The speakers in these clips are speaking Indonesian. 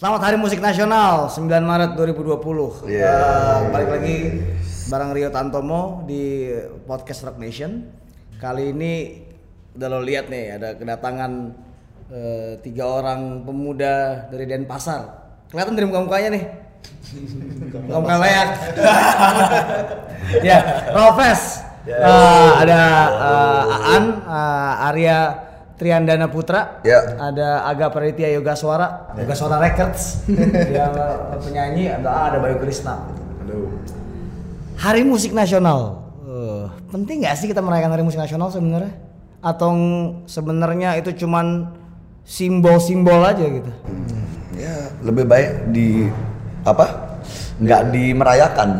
Selamat Hari Musik Nasional 9 Maret 2020. Iya. Eh, balik lagi bareng Rio Tantomo di podcast Rock Nation. Kali ini udah lo lihat nih ada kedatangan eh, tiga orang pemuda dari Denpasar. Kelihatan dari muka-mukanya nih. Muka-muka layak. ya, Rofes. Eh, ada eh, Aan, eh, Arya Triandana Putra, Ya. ada Aga Praditya Yoga Suara, Yoga Suara Records, eh, penyanyi, ada ada Bayu Krisna. Hari Musik Nasional, Eh, penting nggak sih kita merayakan Hari Musik Nasional sebenarnya? Atau sebenarnya itu cuman simbol-simbol aja gitu? Ya, lebih baik di apa? Nggak dimerayakan.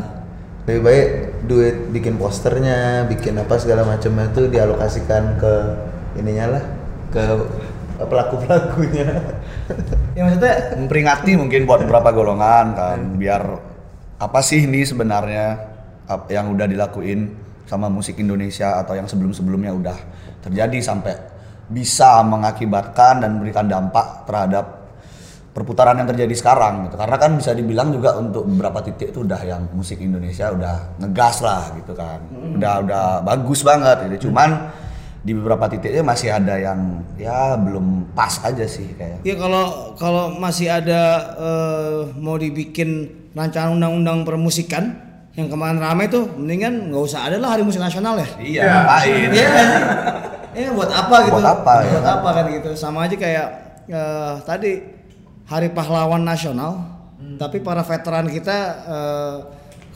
lebih baik duit bikin posternya bikin apa segala macam itu dialokasikan ke ininya lah ke pelaku pelakunya Ya maksudnya Memperingati mungkin buat beberapa golongan kan, biar apa sih ini sebenarnya yang udah dilakuin sama musik Indonesia atau yang sebelum-sebelumnya udah terjadi sampai bisa mengakibatkan dan memberikan dampak terhadap perputaran yang terjadi sekarang gitu. Karena kan bisa dibilang juga untuk beberapa titik itu udah yang musik Indonesia udah ngegas lah gitu kan. Udah udah bagus banget gitu. Cuman di beberapa titiknya masih ada yang ya belum pas aja sih kayak. Ya kalau kalau masih ada eh, mau dibikin rancangan undang-undang permusikan yang kemarin ramai tuh mendingan nggak usah ada lah hari musik nasional ya. Iya, ngapain? Iya? Eh buat apa gitu? Buat apa, ya Buat kan? apa kan gitu? Sama aja kayak eh, tadi Hari Pahlawan Nasional, tapi para veteran kita eh,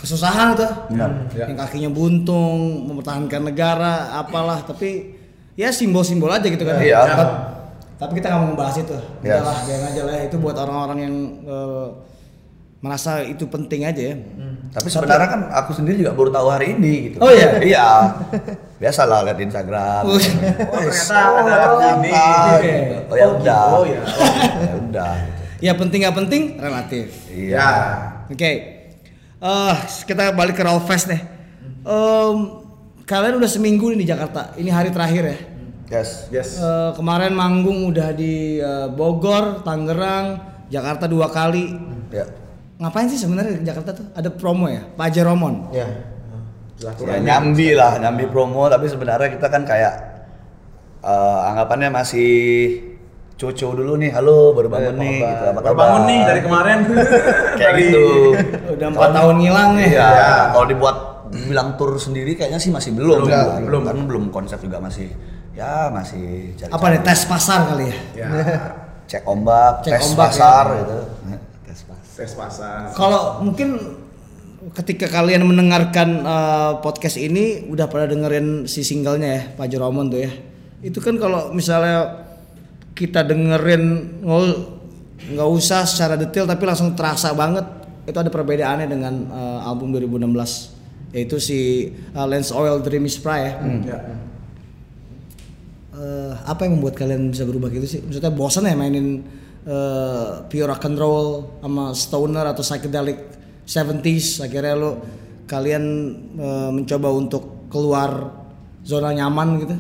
kesusahan tuh. Benar. Yang kakinya buntung, mempertahankan negara, apalah. Tapi ya simbol-simbol aja gitu kan. Iya. Tapi- Tapi kita nggak mau ngebahas itu. Yes. Udahlah, biarin aja lah. Itu buat orang-orang yang eh, merasa itu penting aja ya. Tapi sebenarnya kan aku sendiri juga baru tahu hari ini gitu. Oh, iya? Iya. Biasalah lihat di Instagram. Oh, Oh, ternyata ada ternyata ini. gitu. Oh ya udah. Oh, iya. Ya udah. Ya penting nggak penting relatif. Iya. Ya. Oke, Eh, kita balik ke Rawfest nih. Em, kalian udah seminggu nih di Jakarta. Ini hari terakhir ya. Yes. Yes. Eh, kemarin manggung udah di eh, Bogor, Tangerang, Jakarta dua kali. Ya. Ngapain sih sebenarnya di Jakarta tuh? Ada promo ya, Pak Jeromon. ya Ya nyambi lah, nyambi promo tapi sebenarnya kita kan kayak eh, anggapannya masih cucu dulu nih, halo baru bangun nih gitu, apa Baru kabar? bangun nih dari kemarin. kayak gitu. Udah empat tahun ngilang nih. Iya, kalau dibuat bilang tur sendiri kayaknya sih masih belum. Belum, Kan. belum. Kan belum konsep juga masih ya masih cari Apa nih tes pasar kali ya? ya. cek ombak, Cek tes ombak, pasar ya. gitu. Tes pasar. Tes pasar. Kalau mungkin ketika kalian mendengarkan eh, podcast ini udah pada dengerin si singlenya ya Pak Jeromon tuh ya. Itu kan kalau misalnya kita dengerin nggak usah secara detail tapi langsung terasa banget itu ada perbedaannya dengan eh, album 2016 yaitu si eh, Lens Oil Dream is Spry ya. Ya. Eh, apa yang membuat kalian bisa berubah gitu sih? Maksudnya bosan ya mainin eh, pure rock and roll sama stoner atau psychedelic 70s akhirnya lo kalian eh, mencoba untuk keluar zona nyaman gitu.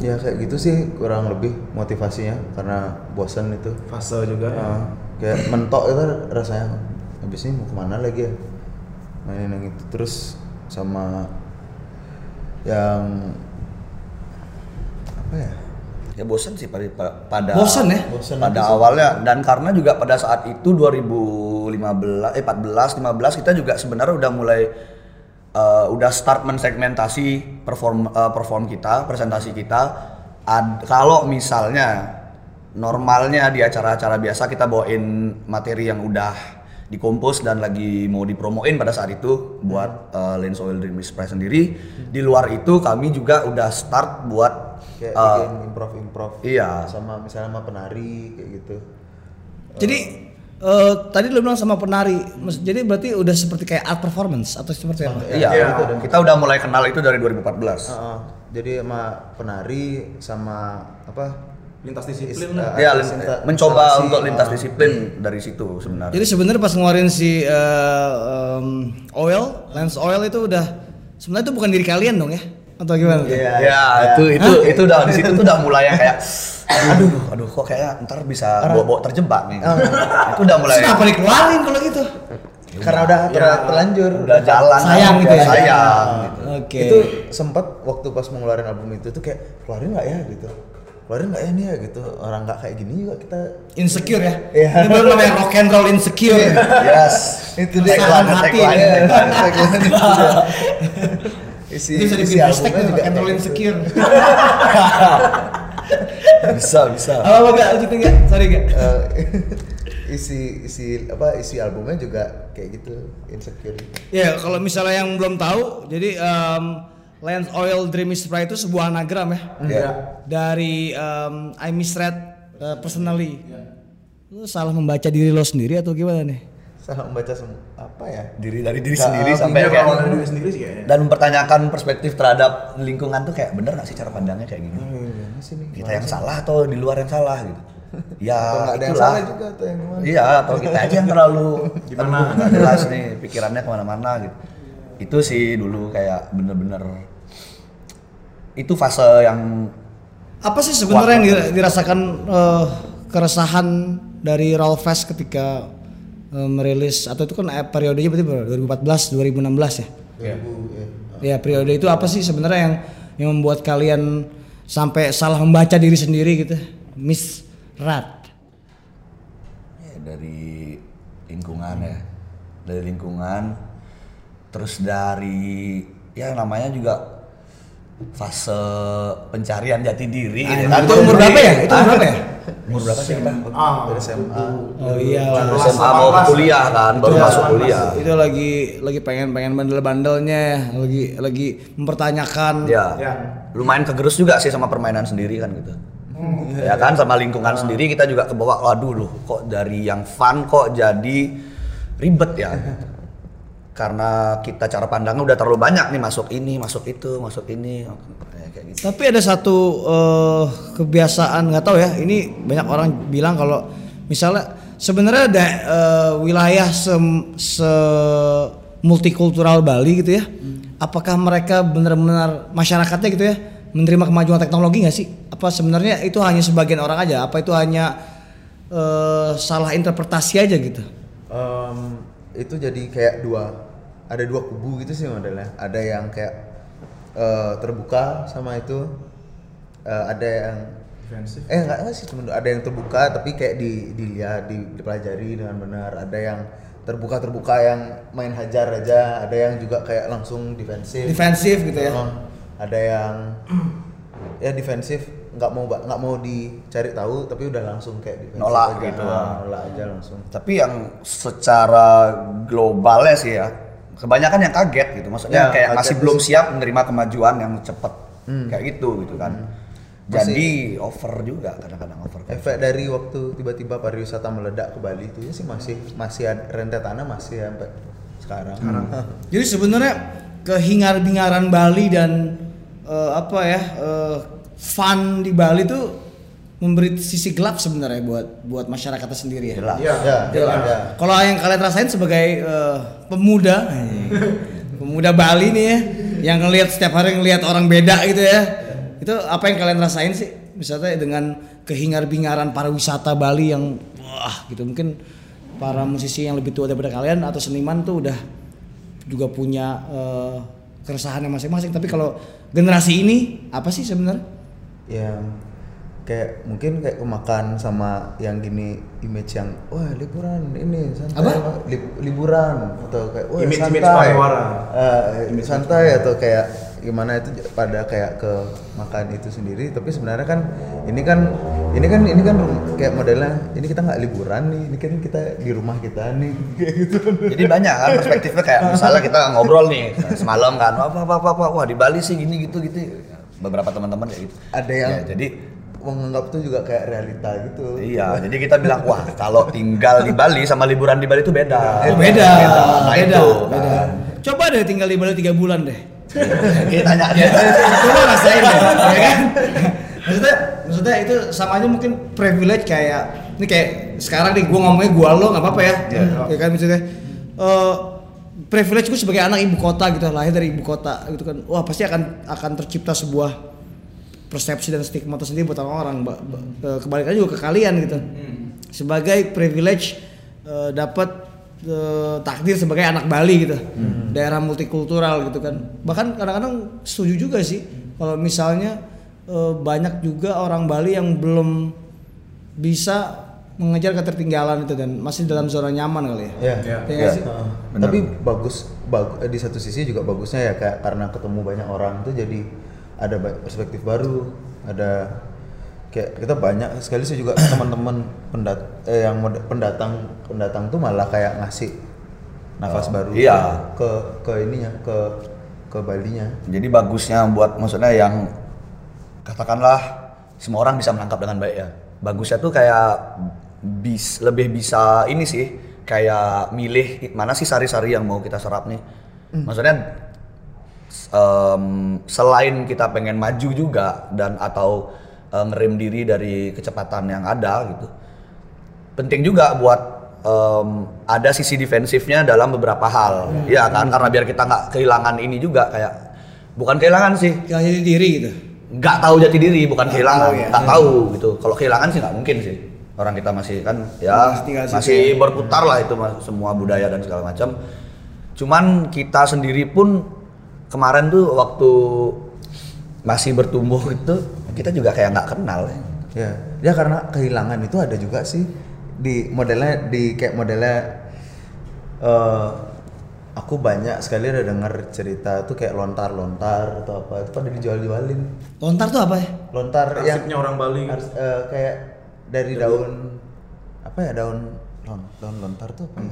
Ya kayak gitu sih kurang lebih motivasinya karena bosan itu Fase juga ya. Ah, kayak mentok itu rasanya habis ini mau ke mana lagi ya mainin yang itu terus sama yang apa ya Ya bosan sih pada pada Bosan ya? Bosan pada sih. awalnya dan karena juga pada saat itu 2015 eh 14 15 kita juga sebenarnya udah mulai eh, udah start mensegmentasi perform eh, perform kita, presentasi kita. Ad- kalau misalnya normalnya di acara-acara biasa kita bawain materi yang udah dikompos dan lagi mau dipromoin pada saat itu buat eh, Lens Oil Dream Express sendiri. Di luar itu kami juga udah start buat kayak eh, bikin improv improv iya. sama misalnya sama penari kayak gitu Jadi eh, tadi lo bilang sama penari, Mas- jadi berarti udah seperti kayak art performance atau seperti apa? Iya, Iya. gitu deh. kita udah mulai kenal itu dari 2014. Heeh. jadi sama penari sama apa Lintas disiplin Is- lah. eh, Ya, atas lin- insta- mencoba instalasi, untuk lintas disiplin dari situ sebenarnya. Jadi sebenarnya pas ngeluarin si eh, em, oil, lens oil itu udah sebenarnya itu bukan diri kalian dong ya? atau gimana? Iya. Ya, itu itu itu udah di situ tuh udah mulai yang kayak aduh aduh kok kayak ntar bisa bawa-bawa terjebak nih. itu udah mulai kenapa dikeluarin kalau gitu? Karena udah ter- terlanjur. udah jalan Sayang gitu ya? sayang gitu. Oke. Itu sempat waktu pas mau ngeluarin album itu tuh kayak keluarin nggak ya gitu. Keluarin nggak ya nih ya gitu. Orang nggak kayak gini juga kita insecure ya. Iya. Ini baru namanya rock and roll insecure. Yes. itu dia Tagline, hati tagline. ya. Isi Itu bisa dibikin hashtag rock and roll gitu. insecure. bisa bisa. Apa apa gak lanjutin gak? Sorry gak? Eh, isi isi apa isi albumnya juga kayak gitu insecure Ya kalau misalnya yang belum tahu, jadi um, Lance Oil Dream is Bright itu sebuah anagram ya. Ya. Dari um, I misread uh, personally. Lu salah membaca diri lo sendiri atau gimana nih? salah membaca semua apa ya Diri dari diri Nggak, sendiri sampai Iya, kayak dari diri sendiri sih kayaknya. dan mempertanyakan perspektif terhadap lingkungan tuh kayak bener gak sih cara pandangnya kayak gini? Oh, nih? Kita yang salah atau di luar yang salah gitu? Ya Atau ada yang salah juga atau yang gimana Iya, atau kita aja yang terlalu Gimana? nggak jelas nih pikirannya ke mana-mana gitu. Itu sih dulu kayak bener-bener itu fase yang Apa sih sebenarnya yang dira- dirasakan uh, keresahan dari Rolfest ketika uh, merilis atau itu kan eh, periodenya berarti berapa? 2014 2016 ya? Iya. Ya periode itu apa sih sebenarnya yang yang membuat kalian sampai salah membaca diri sendiri gitu? Miss Rat. ya, dari lingkungan ya, dari lingkungan, terus dari ya namanya juga fase pencarian jati diri. gitu kan. itu umur berapa ya? Itu umur berapa ya? Umur berapa sih kita? Ah, dari SMA Oh iya lah. Baru SMA mau kuliah kan, baru Itu- masuk kuliah. Itu lagi lagi pengen-pengen bandel-bandelnya, lagi lagi mempertanyakan. Ya, Ya. lumayan kegerus juga sih sama permainan sendiri kan gitu. Ya kan sama lingkungan sendiri kita juga kebawa waduh loh kok dari yang fun kok jadi ribet ya. Karena kita cara pandangnya udah terlalu banyak nih masuk ini, masuk itu, masuk ini Ya, kayak gitu. Tapi ada satu eh, kebiasaan nggak tahu ya. Ini banyak orang bilang kalau misalnya sebenarnya ada eh, wilayah se, se- multikultural Bali gitu ya. Apakah mereka benar-benar masyarakatnya gitu ya menerima kemajuan teknologi nggak sih? Apa sebenarnya itu hanya sebagian orang aja? Apa itu hanya eh, salah interpretasi aja gitu? Em, itu jadi kayak dua ada dua kubu gitu sih modelnya. Ada yang kayak eh, terbuka sama itu Eh, ada yang Defensif. eh enggak enggak sih cuma ada yang terbuka tapi kayak di dilihat di, dipelajari dengan benar. Ada yang terbuka terbuka yang main hajar aja ada yang juga kayak langsung defensif. Defensif gitu ya. Oh, ada yang ya defensif nggak mau nggak mau dicari tahu tapi udah langsung kayak Nolak aja. gitu. Ah, nolak aja langsung Tapi yang secara globalnya sih ya, kebanyakan yang kaget gitu. Maksudnya Ya, kayak masih sih. belum siap menerima kemajuan yang cepat. Kayak gitu gitu kan. Jadi over juga kadang-kadang over. efek dari waktu tiba-tiba pariwisata meledak ke Bali itu sih masih masih rentetannya masih sampai sekarang. Jadi sebenarnya kehingar-bingaran Bali dan eh, apa ya eh, fun di Bali tuh memberi sisi gelap sebenarnya buat buat masyarakatnya sendiri ya. Jelas. Iya. ya, jelas ya. Kalau yang kalian rasain sebagai eh, pemuda, pemuda Bali nih ya, yang ngelihat setiap hari ngelihat orang beda gitu ya, itu apa yang kalian rasain sih? Misalnya dengan kehingar-bingaran pariwisata Bali yang wah gitu mungkin para musisi yang lebih tua daripada kalian atau seniman tuh udah juga punya eh, keresahannya masing-masing. Tapi kalau generasi ini apa sih sebenarnya? Ya kayak mungkin kayak kemakan sama yang gini image yang wah liburan ini santai Apa? Lib- liburan atau kayak wah Image-image santai pariwara. Eh, santai atau kayak gimana itu pada kayak ke makan itu sendiri tapi sebenarnya kan ini kan ini kan ini kan kayak modelnya ini kita nggak liburan nih ini kan kita di rumah kita nih kayak gitu Jadi banyak kan perspektifnya kayak misalnya kita ngobrol nih semalam kan, wah, wah, wah, wah, wah, wah di Bali sih gini gitu gitu. Beberapa teman-teman kayak gitu. ada yang Ya, jadi menganggap itu juga kayak realita gitu Iya, jadi kita bilang wah kalau tinggal di Bali sama liburan di Bali itu beda. Oh, beda, beda, Nah, beda, itu. beda. Coba deh tinggal di Bali tiga bulan deh. Kita tanya aja. Coba rasain deh, ya kan? Maksudnya, maksudnya itu sama aja mungkin privilege kayak ini kayak sekarang nih gue ngomongnya gue lo nggak apa-apa ya, Iya. ya kan maksudnya. eh privilege gue sebagai anak ibu kota gitu lahir dari ibu kota gitu kan. Wah pasti akan akan tercipta sebuah persepsi dan stigma tersendiri buat orang-orang ba- eh, kebalikannya juga ke kalian gitu. Sebagai privilege eh, dapat eh, takdir sebagai anak Bali gitu. Daerah multikultural gitu kan. Bahkan kadang-kadang setuju juga sih kalau misalnya banyak juga orang Bali yang belum bisa mengejar ketertinggalan itu dan masih dalam zona nyaman kali ya Ya. Ya. Iya nggak sih? Heeh. Benar. Tapi bagus, bag- eh, di satu sisi juga bagusnya ya kayak karena ketemu banyak orang tuh jadi ada perspektif baru, ada kayak kita banyak sekali sih juga teman-teman pendat eh, yang pendatang pendatang tuh malah kayak ngasih nafas Oh, baru iya. ke ke ininya ke ke Balinya. Jadi bagusnya buat maksudnya yang katakanlah semua orang bisa menangkap dengan baik ya. Bagusnya tuh kayak bis lebih bisa ini sih kayak milih mana sih sari-sari yang mau kita serap nih. Maksudnya em, selain kita pengen maju juga dan atau eh, ngerem diri dari kecepatan yang ada gitu. Penting juga buat em, ada sisi defensifnya dalam beberapa hal. Ya kan karena biar kita nggak kehilangan ini juga kayak bukan kehilangan sih Kehilangan diri gitu nggak tahu jati diri bukan kehilangan tahu ya. nggak tahu gitu kalau kehilangan sih nggak mungkin sih orang kita masih kan ya Masih ya. berputar lah itu semua budaya dan segala macam cuman kita sendiri pun kemarin tuh waktu masih bertumbuh itu kita juga kayak nggak kenal ya. Ya, ya karena kehilangan itu ada juga sih di modelnya di kayak modelnya eh aku banyak sekali ada dengar cerita tuh kayak lontar-lontar atau apa itu pada dijual-jualin. lontar tuh apa ya Lontar yang Arsipnya orang Bali gitu. harus eh, kayak dari daun apa ya daun lon, daun lontar tuh apa ya?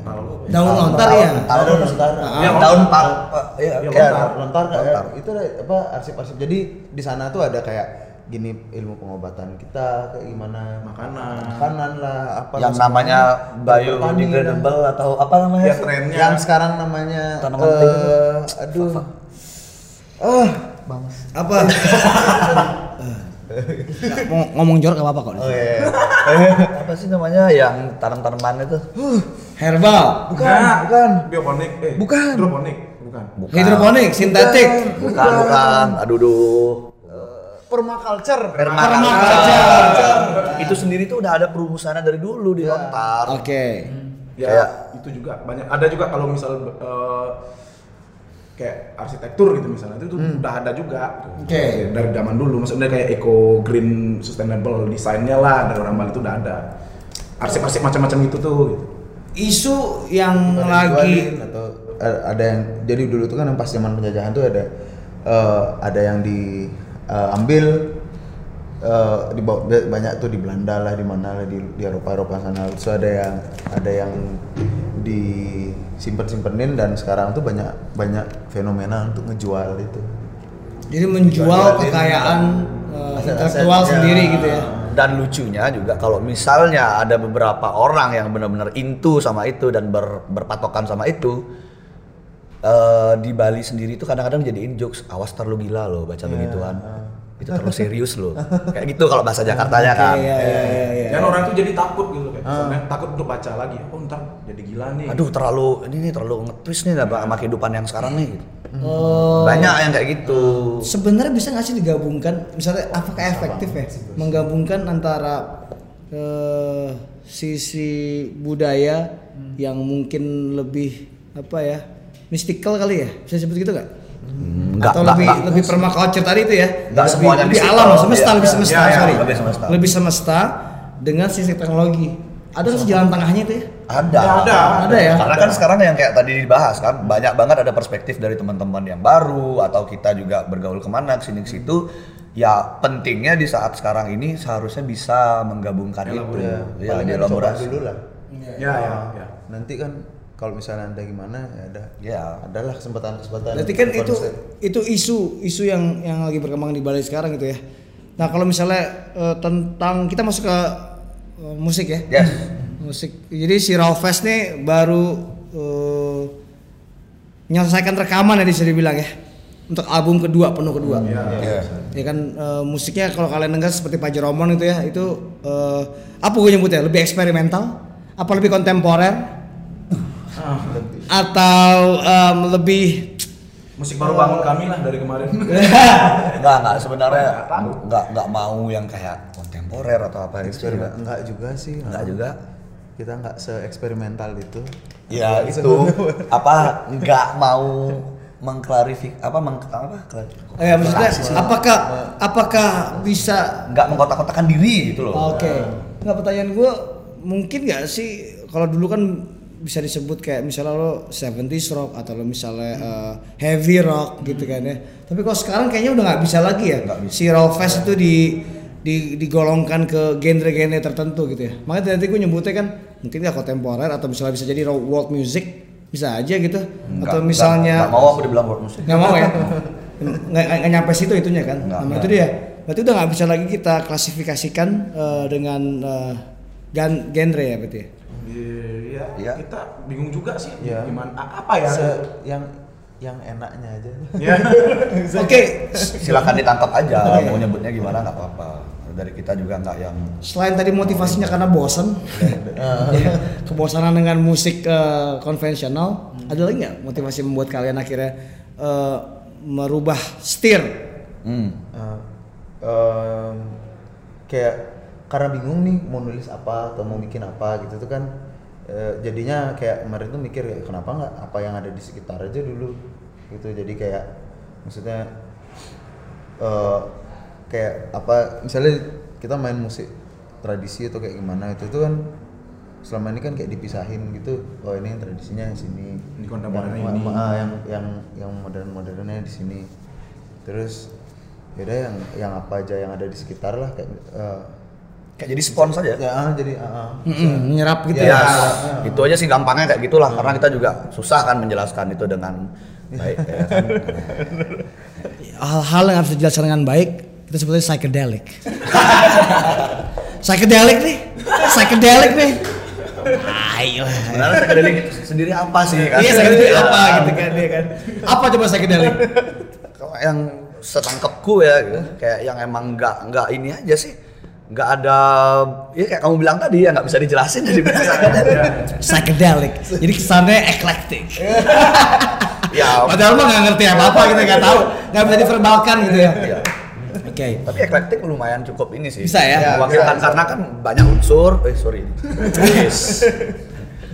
daun lontar ya daun lontar. Daun lontar. pak ya, lontar. lontar kayak Lontar. itu ada apa arsip-arsip. Jadi di sana tuh ada kayak gini ilmu pengobatan kita kayak gimana? Makanan. makanan lah apa yang namanya? biodegradable atau apa namanya? Ya sih? trennya. yang sekarang namanya Tanaman eh aduh. Ah banget apa? Nggak, mau ngomong jorok gak apa-apa kok. Oh iya apa sih namanya yang tanam-tanaman itu? Herbal. Bukan Nggak. bukan. Bioponik, eh. Bukan. Hidroponik, bukan. bukan. hidroponik sintetik. Bukan bukan aduh duh permaculture Permaculture. itu sendiri tuh udah ada perumusannya dari dulu di lontar oke Ya, Kayak- itu juga banyak. Ada juga kalau misal eh, kayak arsitektur gitu misalnya itu tuh udah ada juga. Hmm. Oke. Dari zaman dulu, maksudnya kayak eco green sustainable desainnya lah dari orang Bali itu udah ada. Arsip-arsip macam-macam itu tuh. Gitu. isu yang lagi atau a- ada yang jadi dulu tuh kan yang pas zaman penjajahan tuh ada eh, ada yang diambil di bawah- ba- banyak tuh di Belanda lah di mana lah di, di Eropa Eropa sana. Terus ada yang ada yang disimpan simpenin dan sekarang tuh banyak banyak fenomena untuk ngejual itu. Jadi menjual kekayaan eh, intelektual ya. sendiri gitu ya? Dan lucunya juga kalau misalnya ada beberapa orang yang benar-benar into sama itu dan ber- berpatokan sama itu eh, di Bali sendiri itu kadang-kadang jadiin jokes awas terlalu gila loh baca begituan itu terlalu serius loh. Kayak gitu kalau bahasa Jakartanya kan Iya, iya, iya, iya. Dan orang tuh jadi takut gitu kayak misalnya takut untuk baca lagi. Oh ntar jadi gila nih. aduh terlalu ini nih terlalu ngetwist nih sama sama kehidupan yang sekarang nih. Gitu. Oh, banyak yang kayak gitu. Sebenarnya bisa nggak sih digabungkan misalnya apakah efektif ya menggabungkan antara eh, sisi budaya yang mungkin lebih apa ya mystical kali ya? Bisa disebut gitu nggak Hmm, nggak- atau nggak- lebih nggak. lebih permaculture tadi itu ya Nggak lebih, semuanya lebih alam semesta Iya, lebih iya, semesta iya, iya, sorry lebih semesta. lebih semesta dengan sisi teknologi ada nggak sih jalan tengahnya itu ya ada Ada. ada ya Karena kan sekarang yang kayak tadi dibahas kan banyak banget ada perspektif dari teman-teman yang baru atau kita juga bergaul ke mana ke sini ke situ. Ya pentingnya di saat sekarang ini seharusnya bisa menggabungkan itu. ya, Ya, paling dicoba dielaborasi. dulu lah Ya, ya, ya. nanti kan kalau misalnya anda gimana ya ada Ya. adalah kesempatan kesempatan Berarti kan itu itu isu isu yang yang lagi berkembang di Bali sekarang gitu ya. Nah kalau misalnya eh, tentang kita masuk ke eh, musik ya. Yes. Musik. Jadi si Raw Fest nih baru eh, menyelesaikan rekaman ya bisa dibilang ya. Untuk album kedua penuh kedua. Ya. Ya kan eh, musiknya kalau kalian dengar seperti Pak Jeromon itu ya itu eh, apa gue nyebutnya lebih eksperimental apa lebih kontemporer atau em, lebih Musik baru bangun kami lah dari kemarin. Enggak, enggak sebenarnya Nggak tahu. enggak enggak mau yang kayak kontemporer atau apa itu. Eksperimen enggak juga sih. Enggak juga. Kita enggak se-eksperimental itu. Ya itu apa enggak mau mengklarifik apa meng, apa klari- eh, maksudnya klarifikasi. apakah apakah bisa enggak mengkotak-kotakan diri gitu loh. Oke. Nggak pertanyaan gue mungkin nggak sih kalau dulu kan bisa disebut kayak misalnya lo 70s rock atau lo misalnya eh, heavy rock gitu kan ya. Tapi kalau sekarang kayaknya udah nggak bisa lagi ya. Nggak bisa. Si Raw Fest itu di, di digolongkan ke genre-genre tertentu gitu ya. Makanya tadi gue nyebutnya kan mungkin nggak kontemporer atau misalnya bisa jadi raw world music bisa aja gitu. Enggak, atau enggak- misalnya enggak mau aku dibilang world music. nggak mau ya nggak nggak- nggak nyampe situ itunya kan Nggak, nah, nggak. itu dia berarti udah nggak bisa lagi kita klasifikasikan eh, dengan gan- genre ya berarti ya? Iya, Iya. kita bingung juga sih. Iya. Gimana apa ya? Se- yang yang enaknya aja. Ya. oke Silakan ditangkap aja Oke. mau nyebutnya gimana nggak apa-apa. Dari kita juga nggak yang selain tadi motivasinya karena bosan ya, kebosanan dengan musik eh, konvensional ada lagi nggak motivasi membuat kalian akhirnya eh, merubah setir hmm, Eh, em, kayak karena bingung nih mau nulis apa atau mau bikin apa gitu tuh kan eh, jadinya kayak kemarin tuh mikir ya kenapa nggak apa yang ada di sekitar aja dulu? Gitu. Jadi kayak maksudnya eh, kayak apa misalnya kita main musik tradisi atau kayak gimana itu tuh kan selama ini kan kayak dipisahin gitu. Oh ini yang tradisinya yang sini. Ini kontemporer yang, ini. ah, yang yang yang modern modernnya di sini. Terus yaudah yang yang apa aja yang ada di sekitar lah kayak eh, kayak jadi spons aja. ya ah, jadi ah, ah. Mm-mm, menyerap gitu Ya, ya, itu aja sih gampangnya kayak gitulah karena kita juga susah kan menjelaskan itu dengan baik ya kan. hal-hal yang harus dijelaskan dengan baik itu sebetulnya psychedelic. Psychedelic nih. Psychedelic nih. Ayo. Sebenarnya psychedelic sendiri apa sih kan? iya psychedelic apa gitu kan dia kan? Apa coba psychedelic? Kalau yang setangkepku ya gitu, kayak yang emang nggak nggak ini aja sih nggak ada ya kayak kamu bilang tadi ya nggak bisa dijelasin jadi bilang psychedelic. psychedelic jadi kesannya eclectic. Ya padahal mah nggak ngerti apa apa gitu nggak tahu. Nggak bisa diverbalkan gitu ya. Iya. oke. Tapi eklektik lumayan cukup ini sih. Bisa ya? mewakilkan karena kan banyak unsur eh sorry. Yes.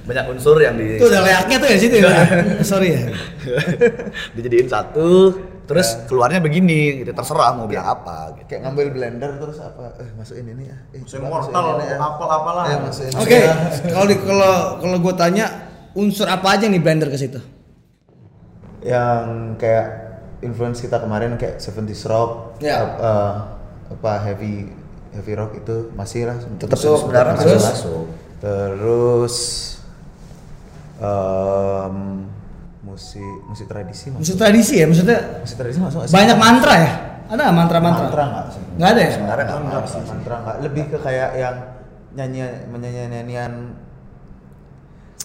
banyak unsur yang di itu udah layaknya tuh ya situ ya? Sorry ya. Dijadiin satu terus keluarnya begini gitu terserah mau bilang apa gitu kayak ngambil blender terus apa eh masukin ini ya eh, Masukin wortel, ini ya. apel apalah. eh, oke ini ya. kalau di- kalau kalau gue tanya unsur apa aja nih blender ke situ yang kayak influence kita kemarin kayak 70s rock Ya. eh, apa heavy heavy rock itu masih lah Tetap masuk, sebenarnya masih masuk. masuk. terus em, musik musik tradisi masuk. Musik tradisi ya maksudnya musik tradisi nggak sih? banyak mantra ya? Ada nggak mantra-mantra? Mantra nggak nggak ada ya? Sebenarnya nggak Enggak apa sih. mantra nggak. Lebih ke kayak yang nyanyi menyanyi nyanyian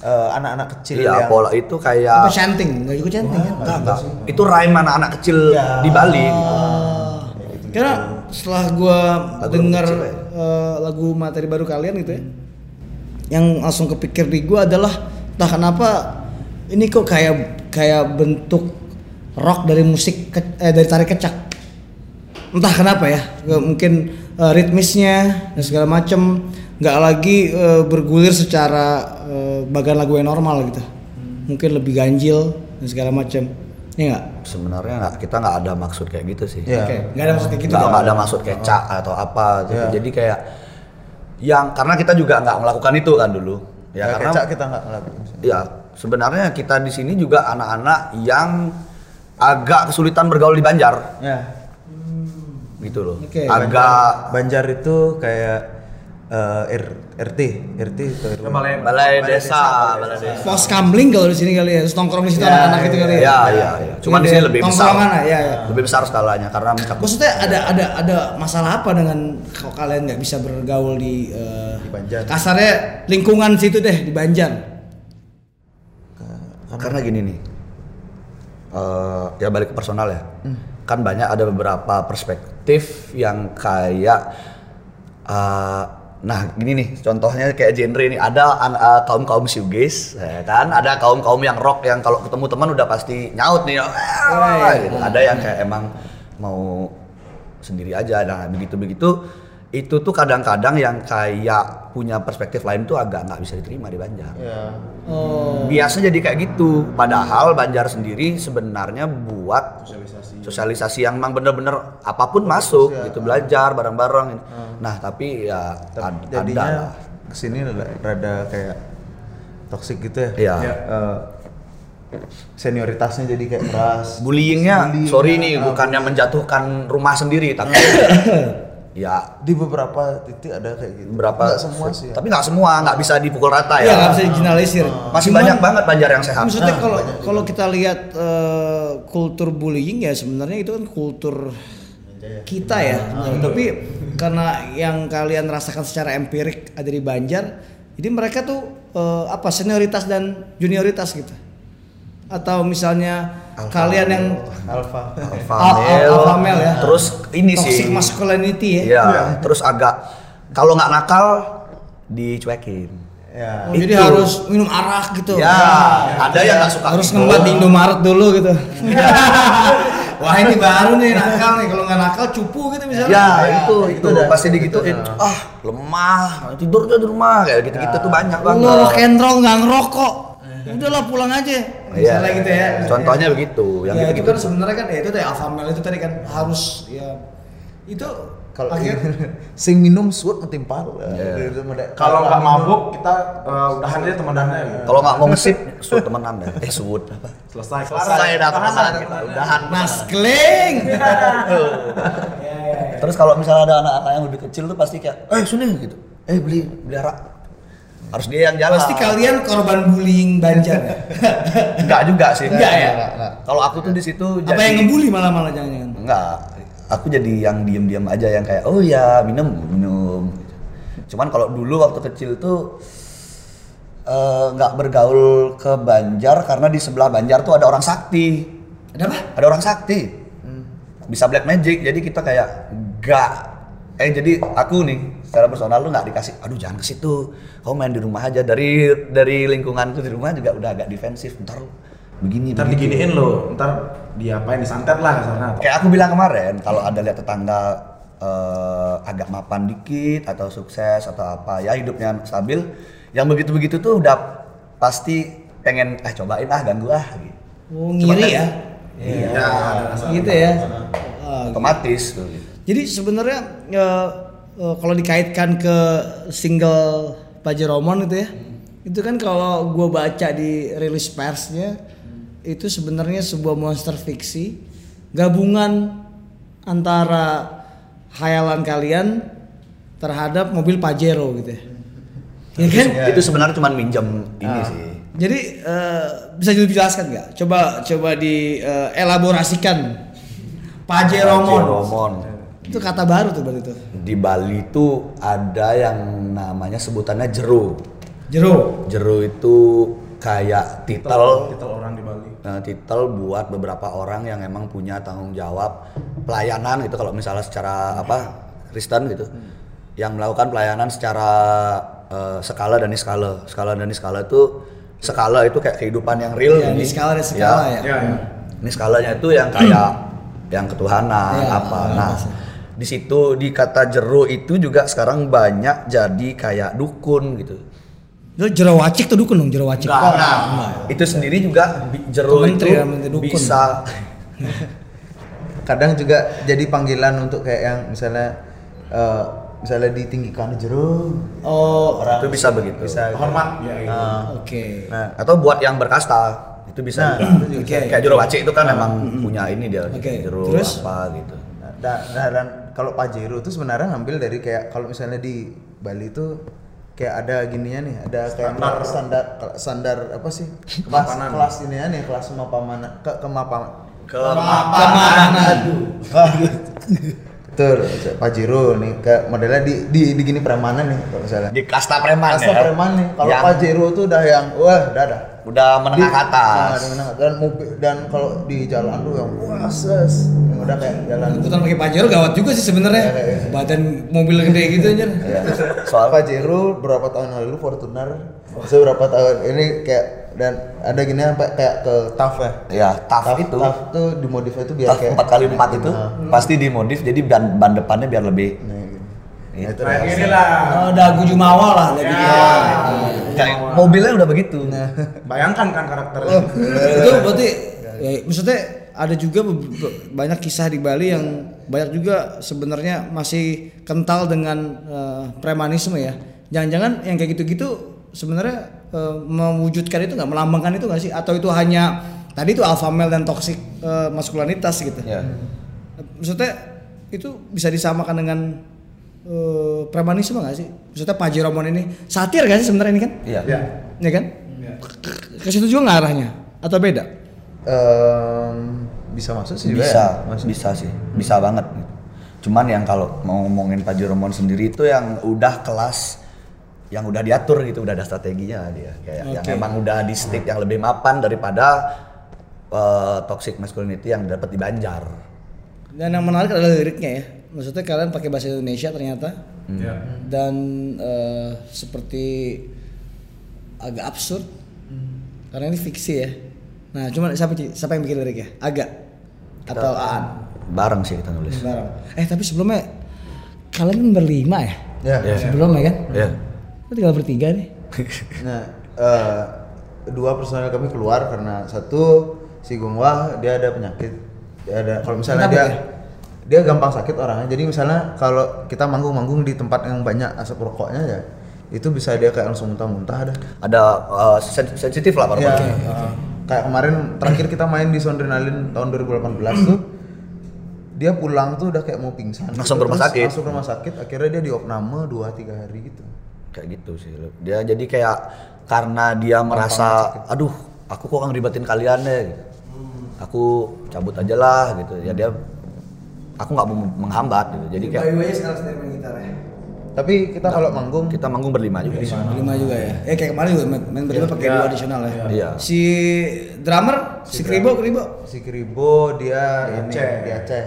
eh, anak-anak kecil iya yang pola itu apa kayak chanting? Nggak juga chanting? Kan enggak enggak itu rhyme anak-anak kecil di Bali Ah. karena setelah gua Lagu dengar kecil ya? eh, lagu materi baru kalian gitu ya yang langsung kepikir di gua adalah entah kenapa ini kok kayak kayak bentuk rock dari musik ke- eh, dari tari kecak. Entah kenapa ya mungkin eh, ritmisnya dan segala macem. Nggak lagi eh, bergulir secara eh, bagian lagu yang normal gitu. Mungkin lebih ganjil dan segala macem. Ya nggak? Sebenarnya nggak kita nggak ada maksud kayak gitu sih. Iya. oke nggak ada maksud kayak gitu. Nggak ada maksud kecak atau apa gitu. Iya. jadi kayak yang karena kita juga nggak melakukan itu kan dulu. Ya, ya, karena kecak kita nggak ngelakuin. Ya sebenarnya kita di sini juga anak-anak yang agak kesulitan bergaul di Banjar. Ya. Gitu loh. Oke. agak Banjar itu kayak eh, R- RT RT itu. Balai, balai desa balai desa. Pos kamling kalau di sini kali ya terus nongkrong di situ Ya, anak-anak itu kali ya. ya ya ya. Cuman di sini lebih besar. lah, ya, ya. lebih besar skalanya karena mencakup maksudnya ada ada ada masalah apa dengan kalau kalian nggak bisa bergaul di, eh, Di Banjar. kasarnya lingkungan situ deh di Banjar karena gini nih eh, ya balik ke personal ya kan banyak ada beberapa perspektif yang kayak eh, Nah, gini nih, contohnya kayak genre ini ada kaum kaum shoegaze, ya kan? Ada kaum kaum yang rock yang kalau ketemu teman udah pasti nyaut nih, "Ah," gitu. Ada yang kayak emang mau sendiri aja. Nah, begitu begitu itu tuh kadang-kadang yang kayak punya perspektif lain tuh agak nggak bisa diterima di Banjar. Ya. Oh. Biasa jadi kayak gitu. Padahal Banjar sendiri sebenarnya buat Sosialisasi. sosialisasi yang memang bener-bener apa pun masuk gitu belajar bareng-bareng. Nah tapi ya ad- ada lah. Jadinya ke sini rada, rada kayak toxic gitu ya. Iya. Iya. Eh, senioritasnya jadi kayak keras. Bullyingnya, Bullying, sorry nih ah, bukannya menjatuhkan rumah sendiri tapi ya di beberapa titik ada kayak gitu. berapa Nggak semua sih. Ya. tapi nggak semua nggak bisa dipukul rata Iya ya. nggak bisa digeneralisir. Masih Cuman- banyak banget Banjar yang sehat. Maksudnya Nah, kalau juga. kalau kita lihat eh, kultur bullying ya sebenarnya itu kan kultur kita ya. Nah, tapi karena yang kalian rasakan secara empirik ada di Banjar, jadi mereka tuh eh, apa senioritas dan junioritas gitu. Atau misalnya kalian yang Alpha. Alpha Al- al- male, alpha male ya. Terus ini toxic sih. masculinity ya. Iya, terus agak kalau nggak nakal dicuekin. Ya. Oh, jadi Itu. harus minum arak gitu. Ya, ada yang nggak suka harus itu. ngembat di Indomaret dulu gitu. Wah ini baru nih nakal nih kalau nggak nakal cupu gitu misalnya. Ya, itu itu itu udah- pasti digituin. Ah, lemah, tidur aja di rumah kayak gitu-gitu tuh banyak banget. Lu rock and roll nggak ngerokok. Udahlah pulang aja. Iya. Misalnya gitu ya. Contohnya begitu, yang ya, itu gitu-gitu. kan sebenarnya kan ya itu tadi alpha male itu tadi kan harus ya itu Kalau akhir sing minum suut metimpal. Iya. Kalau nggak mabuk kita udahan aja temenannya gitu. Kalau nggak mau ngesip, suut temenan deh. Eh, suut apa? Selesai. Selesai dah temenan kita, udahan. Mas Kling. Terus kalau misalnya ada anak-anak yang lebih kecil tuh pasti kayak, eh sini gitu, eh beli beli arak. Harus dia yang jalan. Pasti kalian korban bullying Banjar? Enggak juga sih. Enggak ya? Kalau aku tuh di situ Apa yang ngebully malah malah jangan-jangan. Enggak. Aku jadi yang diem-diem aja yang kayak, oh ya minum minum. Cuman kalau dulu waktu kecil tuh eh, nggak bergaul ke Banjar karena di sebelah Banjar tuh ada orang sakti. Ada apa? ada orang sakti bisa black magic jadi kita kayak gak eh jadi aku nih secara personal lu nggak dikasih aduh jangan ke situ kamu main di rumah aja dari dari lingkunganku di rumah juga udah agak defensif ntar begini Ntar begitu. diginiin lo, ntar diapain disantet lah kasarnya. kayak aku bilang kemarin kalau ada lihat tetangga eh, agak mapan dikit atau sukses atau apa ya hidupnya stabil yang begitu begitu tuh udah pasti pengen eh cobain ah ganggu ah gitu. Oh ngiri ya? Iya, rasa. Gitu ya. Ah, otomatis tuh Jadi sebenarnya eh, eh, kalau dikaitkan ke single Pajeromon itu ya, itu kan kalau gue baca di rilis persnya itu sebenarnya sebuah monster fiksi gabungan antara hayalan kalian terhadap mobil Pajero gitu ya. Ya kan? itu sebenarnya cuma minjem ini sih Jadi eh, bisa dijelaskan nggak? Coba coba dielaborasikan Pajeromon. Romon. Itu kata baru tuh berarti tuh. Di Bali itu ada yang namanya sebutannya jero. Jero. Jero itu kayak titel, Titel orang di Bali. nah, titel buat beberapa orang yang emang punya tanggung jawab pelayanan gitu kalau misalnya secara apa Kristen gitu. Yang melakukan pelayanan secara eh, skala dan skala. Skala dan skala itu skala itu kayak kehidupan yang real. Ya, ini. skala dan skala ya. Iya, iya. Ini skalanya itu yang kayak yang ketuhanan Ya, apa. ya, Nah, pasti. Di situ di kata jero itu juga sekarang banyak jadi kayak dukun gitu. Lu jero wacik tuh dukun dong jero wacik. Enggak, nah, itu sendiri juga jero Itu menteri itu ya, menteri dukun. bisa kadang juga jadi panggilan untuk kayak yang misalnya eh, misalnya ditinggikan jero Oh, itu bisa begitu. bisa Hormat. Ya, gitu. Ah. oke. nah Atau buat yang berkasta itu bisa Nah, juga. itu juga. Kayak- Kayak jero wacik itu kan emang punya ini dia Oke, jero terus? apa gitu. Nah, dan, dan, dan kalau Pajero itu sebenarnya ngambil dari kayak kalau misalnya di Bali itu kayak ada gininya nih, ada kayak Standar. standar standar, standar apa sih? Kelas Kemapanan. kelas ini ya nih, kelas kemapanan ke kemapanan. Kemapanan. Betul, Pajero nih kayak modelnya di di, di gini premanan nih kalau misalnya. Di kasta preman Kasta ya. preman nih. Kalau Yang- Pajero tuh udah yang wah, udah dah. udah menengah ke atas. Nah, di menengah. dan mobil dan kalau di jalan tuh yang wah ses yang udah kayak jalan Ikutan pakai Pajero gawat juga sih sebenarnya. Iya, iya. Badan mobil gede gitu aja. Iya. Soal Pajero berapa tahun lalu Fortuner seberapa tahun ini kayak dan ada gini sampai kayak ke TAF ya ya TAF itu TAF tuh dimodify itu biar TAF kayak 4 kali 4 itu Nah, pasti dimodif jadi ban, ban depannya biar lebih nah, gini. Iya. Nah, itu Kayak dah. gini lah. Oh, dagu Jumawa lah lebih Ya. ya. Kayak mobilnya udah begitu. Bayangkan kan karakternya. itu berarti ya, maksudnya ada juga banyak kisah di Bali yang banyak juga sebenarnya masih kental dengan eh, premanisme ya. Jangan-jangan yang kayak gitu-gitu sebenarnya eh, mewujudkan itu nggak melambangkan itu nggak sih? Atau itu hanya tadi itu alpha male dan toxic eh, maskulinitas gitu? Ya. Maksudnya itu bisa disamakan dengan eh, premanisme nggak sih? Maksudnya Pak Jeromon ini satir gak sih sebenarnya ini kan? Iya. Ya. Ya kan? Ya. Ke situ juga nggak arahnya? Atau beda? Em, bisa masuk sih juga Bisa, ya? Masuk. bisa sih. Bisa banget gitu. Cuman yang kalau mau ngomongin Pak Jeromon sendiri itu yang udah kelas yang udah diatur gitu, udah ada strateginya dia. Kayak yang Oke. emang udah di stick yang lebih mapan daripada eh, toxic masculinity yang dapat di Banjar. Dan yang menarik adalah liriknya ya. Maksudnya kalian pakai bahasa Indonesia ternyata Ya. dan eh, seperti agak absurd karena ini fiksi ya. Nah, cuma siapa siapa yang bikin liriknya? Agak atau Aan? Bareng sih kita nulis. Bareng. Eh tapi sebelumnya kalian berlima ya? Ya. Iya. Sebelumnya kan? Iya. Kita tinggal bertiga nih. Nah, eh, dua personel kami keluar karena satu si Gungwa dia ada penyakit. Dia ada kalau misalnya Kenapa dia dia? dia gampang sakit orangnya. Jadi misalnya kalau kita manggung-manggung di tempat yang banyak asap rokoknya ya itu bisa dia kayak langsung muntah-muntah ada. Ada eh, sen- sensitif lah Ya, paru-parunya. uh, kayak kemarin terakhir kita main di Sondrenalin tahun 2018 tuh dia pulang tuh udah kayak mau pingsan. Langsung ke rumah sakit. Langsung ke rumah sakit. Akhirnya dia di opname 2 3 hari gitu. Kayak gitu sih dia jadi kayak karena dia merasa aduh aku kok ngeribetin kalian deh gitu. aku cabut aja lah gitu ya dia aku nggak mau menghambat gitu jadi kayak aja sekarang gitar ya. Tapi kita kalau manggung kita manggung berlima juga sini Berlima juga ya. Eh kayak kemarin juga main, main berlima pakai Iya. dua additional ya. Iya. Si drummer, si Kribo, Kribo. si Kribo dia ini Aceh. di Aceh.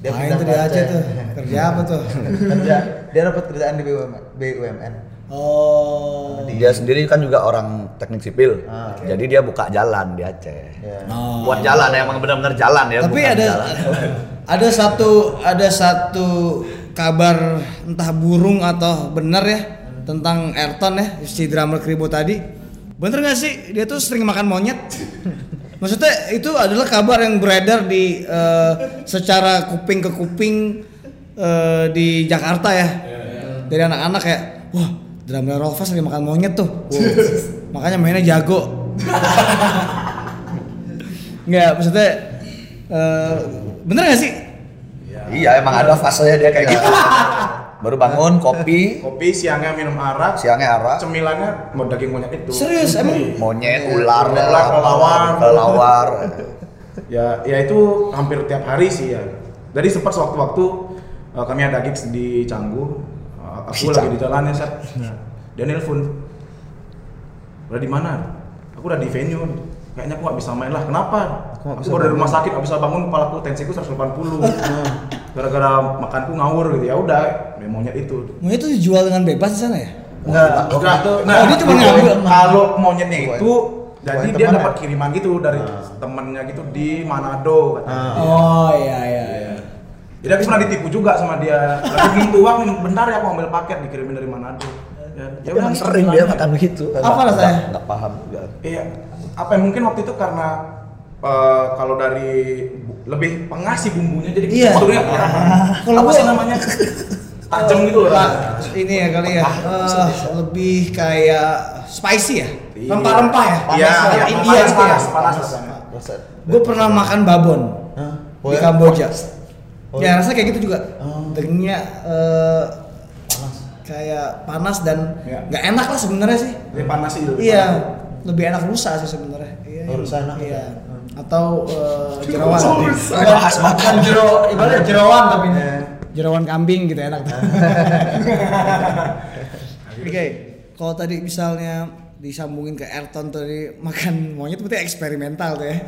Dia Main tuh di Aceh tuh. Kerja apa tuh? Kerja. Dia dapat kerjaan di BUMN. Oh. dia sendiri kan juga orang teknik sipil Ah, jadi dia buka jalan di Aceh Ya. Oh. buat jalan ya emang benar-benar jalan ya Tapi bukan ada jalan. ada satu ada satu kabar entah burung atau benar ya tentang Ayrton ya si drummer Kribo tadi. Bener gak sih dia tuh sering makan monyet? Maksudnya itu adalah kabar yang beredar di eh, secara kuping ke kuping eh, di Jakarta ya. Dari anak-anak kayak, wah drummer Rolfa sering makan monyet tuh. Wow. Makanya mainnya jago. Enggak, maksudnya eh, bener gak sih? iya emang ada fasenya dia kayak gitu baru bangun kopi Kopi siangnya minum arak, siangnya arah cemilannya mau daging monyet itu. Serius emang? monyet ular Ular, apa, kelelawar. kelelawar Ya, ya itu hampir tiap hari sih ya. Jadi sempat sewaktu-waktu eh, kami ada gigs di Canggu. Aku lagi di jalan ya, Sat. Dia nelpon. Udah di mana? Aku udah di venue. Kayaknya aku gak bisa main lah. Kenapa? Aku Aku baru dari rumah sakit, gak bisa bangun, kepalaku tensiku 180. Gara-gara makanku ngawur gitu. Ya udah, ya monyet itu. Monyet itu dijual dengan bebas di sana ya? Enggak, Enggak, nah, Oh, dia cuma itu ngambil. Kalau monyetnya Buat- itu jadi dia dapat ya? kiriman gitu dari temennya gitu di Manado katanya. Ah. Oh iya iya iya. Jadi aku pernah ditipu juga sama dia. Lagi gitu uang bentar ya aku ambil paket dikirimin dari Manado. Ya, ya emang sering dia makan begitu Apa rasanya? Nggak- nggak paham juga Iya. Apa yang mungkin waktu itu karena eh, kalau dari lebih pengasih bumbunya jadi Iya. sebetulnya Kalau apa sih namanya tajam gitu loh. Pak, ini ya kali ya. eh, lebih kayak spicy ya. Iya. Rempah-rempah ya. Iya, Panas, iya, India panas, gitu ya. panas, panas rasanya. Resep. Gue pernah makan babon Hah? di Oh ya? Kamboja. Oh. Ya rasanya kayak gitu juga. Oh. Dagingnya eh, kayak panas dan Iya. nggak enak lah sebenarnya sih. Lebih panas sih. lebih Iya, panas. lebih enak rusa sih sebenarnya. Iya. Oh, rusa enak. Iya. Atau eh, jerawan. Bahas makan jero, ibaratnya jerawan tapi ini. Iya. Jerawan kambing gitu enak. Oke, kalau tadi misalnya disambungin ke Ayrton tadi makan monyet berarti eksperimental tuh ya.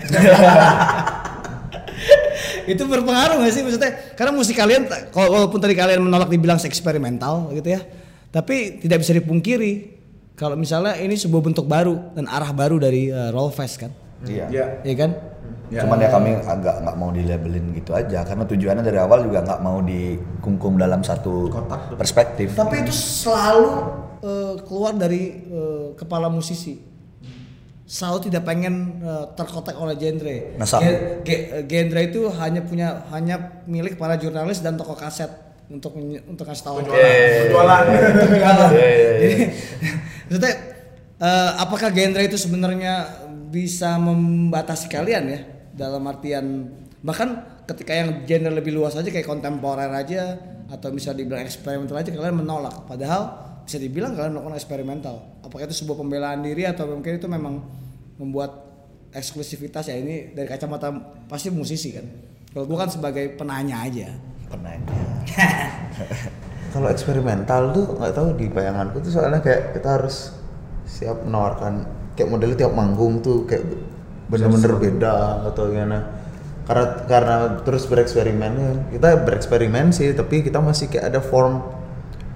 itu berpengaruh gak sih maksudnya karena musik kalian kalau walaupun tadi kalian menolak dibilang eksperimental gitu ya tapi tidak bisa dipungkiri kalau misalnya ini sebuah bentuk baru dan arah baru dari uh, Rollfest kan Iya. Ya. ya kan Cuman ya kami agak nggak mau dilabelin gitu aja karena tujuannya dari awal juga nggak mau dikungkum dalam satu Kotak. perspektif. tapi itu selalu uh, keluar dari uh, kepala musisi selalu tidak pengen uh, terkotak oleh genre? Nah, sa- Ge- ge- genre itu hanya punya hanya milik para jurnalis dan toko kaset untuk untuk kasih tahu. Jualan. Jualan. Iya, iya, iya. Jadi maksudnya eh, apakah genre itu sebenarnya bisa membatasi kalian ya? Dalam artian bahkan ketika yang genre lebih luas aja kayak kontemporer aja atau bisa dibilang eksperimental aja kalian menolak. Padahal bisa dibilang kalian melakukan eksperimental apakah itu sebuah pembelaan diri atau mungkin itu memang membuat eksklusivitas ya ini dari kacamata pasti musisi kan kalau bukan sebagai penanya aja Penanya. Kalau eksperimental tuh nggak tahu di bayanganku tuh soalnya kayak kita harus siap menawarkan kayak modelnya tiap manggung tuh kayak bener-bener beda atau gimana. Karena karena terus bereksperimen ya. kita bereksperimen sih tapi kita masih kayak ada form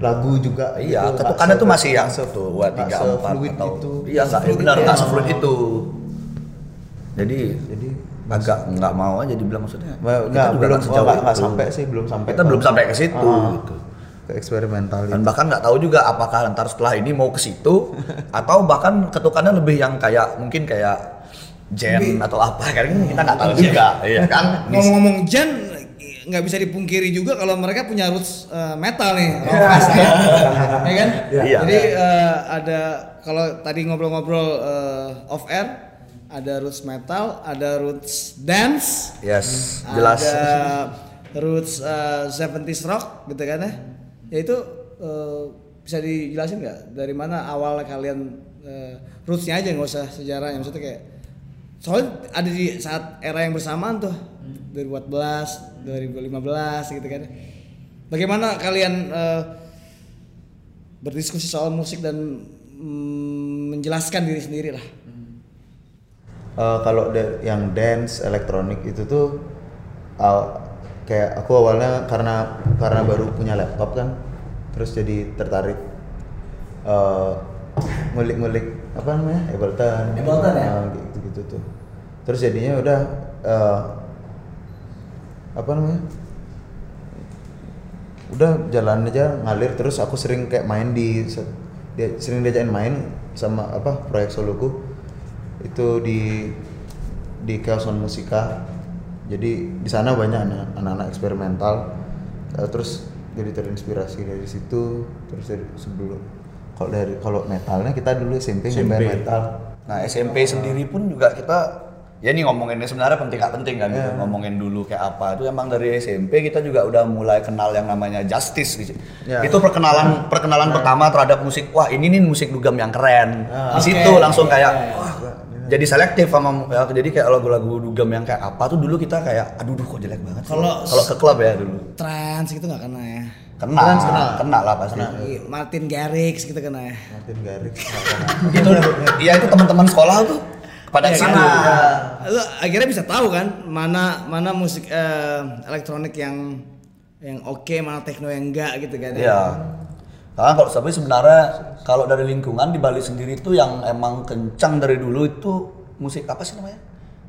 lagu juga. Iya, gitu. ketukannya tuh masih yang satu, dua, tiga, empat atau itu. iya nggak Se-fluid benar itu. nggak sefluid itu. Jadi Jadi agak nggak mau aja dibilang maksudnya. Nggak, belum nggak sampai sih, belum sampai Kita belum sampai ke situ. Ah, gitu. ke eksperimental Dan itu. bahkan nggak tahu juga apakah ntar setelah ini mau ke situ atau bahkan ketukannya lebih yang kayak mungkin kayak Jen atau apa kan kita nggak tahu juga, iya kan? ngomong-ngomong Jan nggak bisa dipungkiri juga kalau mereka punya roots eh, metal nih ya. ya kan Iya. jadi eh, ada kalau tadi ngobrol-ngobrol eh, off air ada roots metal ada roots dance Yes, jelas. ada roots eh, 70s rock gitu kan ya ya itu eh, bisa dijelasin nggak dari mana awal kalian eh, rootsnya aja nggak usah sejarahnya maksudnya kayak soalnya ada di saat era yang bersamaan tuh 2014 2015 gitu kan. Bagaimana kalian eh, berdiskusi soal musik dan mm, menjelaskan diri sendiri lah? Eh, kalau yang dance elektronik itu tuh uh, kayak aku awalnya karena karena baru punya laptop kan terus jadi tertarik eh, ngulik-ngulik apa namanya Ableton Ableton ya? Eh, gitu gitu tuh. Terus jadinya udah eh, apa namanya? Udah jalan aja ngalir terus aku sering kayak main di dia sering diajakin main sama apa proyek soloku. Itu di di Chaos on Musika. Jadi di sana banyak anak- anak-anak eksperimental. Eh, terus jadi terinspirasi dari situ terus dari sebelum kalau dari kalau metalnya kita dulu SMP, SMP. metal. Nah SMP sendiri pun juga kita ya ini ngomonginnya sebenarnya penting gak penting kan gitu. Iya. ngomongin dulu kayak apa itu emang dari SMP kita juga udah mulai kenal yang namanya justice gitu. Ya. itu perkenalan perkenalan pertama terhadap musik wah ini nih musik dugam yang keren Ah. di situ Oke. langsung kayak Iya, iya. wah jadi selektif sama ya, jadi kayak lagu-lagu dugam yang kayak apa tuh dulu kita kayak aduh duh kok jelek banget sih. Kalau- kalau ke klub ya dulu trans gitu nggak kena ya kena Trans kena. kena lah pasti Iya, Martin Garrix gitu kena ya Martin Garrix itu ya itu teman-teman sekolah tuh pada Ya, situ karena lu akhirnya bisa tahu kan mana mana musik eh, elektronik yang yang oke, mana techno yang enggak gitu kan. Iya. Karena kalau tapi sebenarnya kalau dari lingkungan di Bali sendiri itu yang emang kencang dari dulu itu musik apa sih namanya?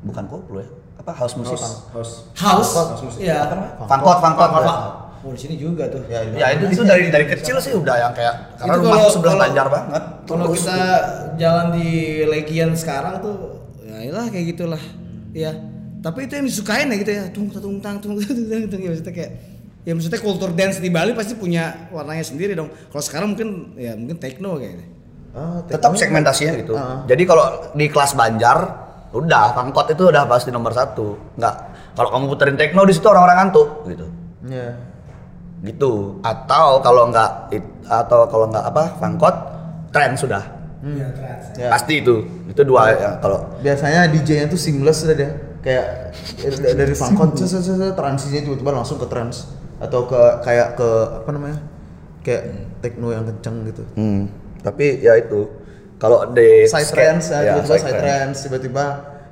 Bukan koplo ya? Apa house musik? House. House. House musik. Iya. Apa namanya? Funkot, funkot. Oh, di sini juga tuh. ya, Ya itu itu dari dari kecil sih udah yang kayak karena Itu rumahku kalau- sebelah kalau- Banjar banget. Kalau Terus kita jalan di Legian sekarang tuh ya iyalah kayak gitulah. Ya. Tapi itu yang disukain ya gitu ya. Tung tung tang tung tung tung tung ya maksudnya kayak ya maksudnya kultur dance di Bali pasti punya warnanya sendiri dong. Kalau sekarang mungkin ya mungkin techno kayaknya. Ah, tetap techno- segmentasinya gitu. Ah. Jadi kalau di kelas Banjar udah Funkot itu udah pasti nomor satu. Nggak kalau kamu puterin techno di situ orang-orang ngantuk gitu. Iya. Gitu. Atau kalau nggak atau kalau nggak apa fangkot tren sudah. Iya, trans. Ya. pasti itu. Itu dua ya kalau biasanya DJ-nya tuh seamless udah deh. Kayak dari set, transisinya tiba-tiba langsung ke trance atau ke kayak ke apa namanya? Kayak techno yang kenceng gitu. Hmm, tapi ya itu. Kalau di side trends ya, ya, tiba-tiba side side trends. tiba-tiba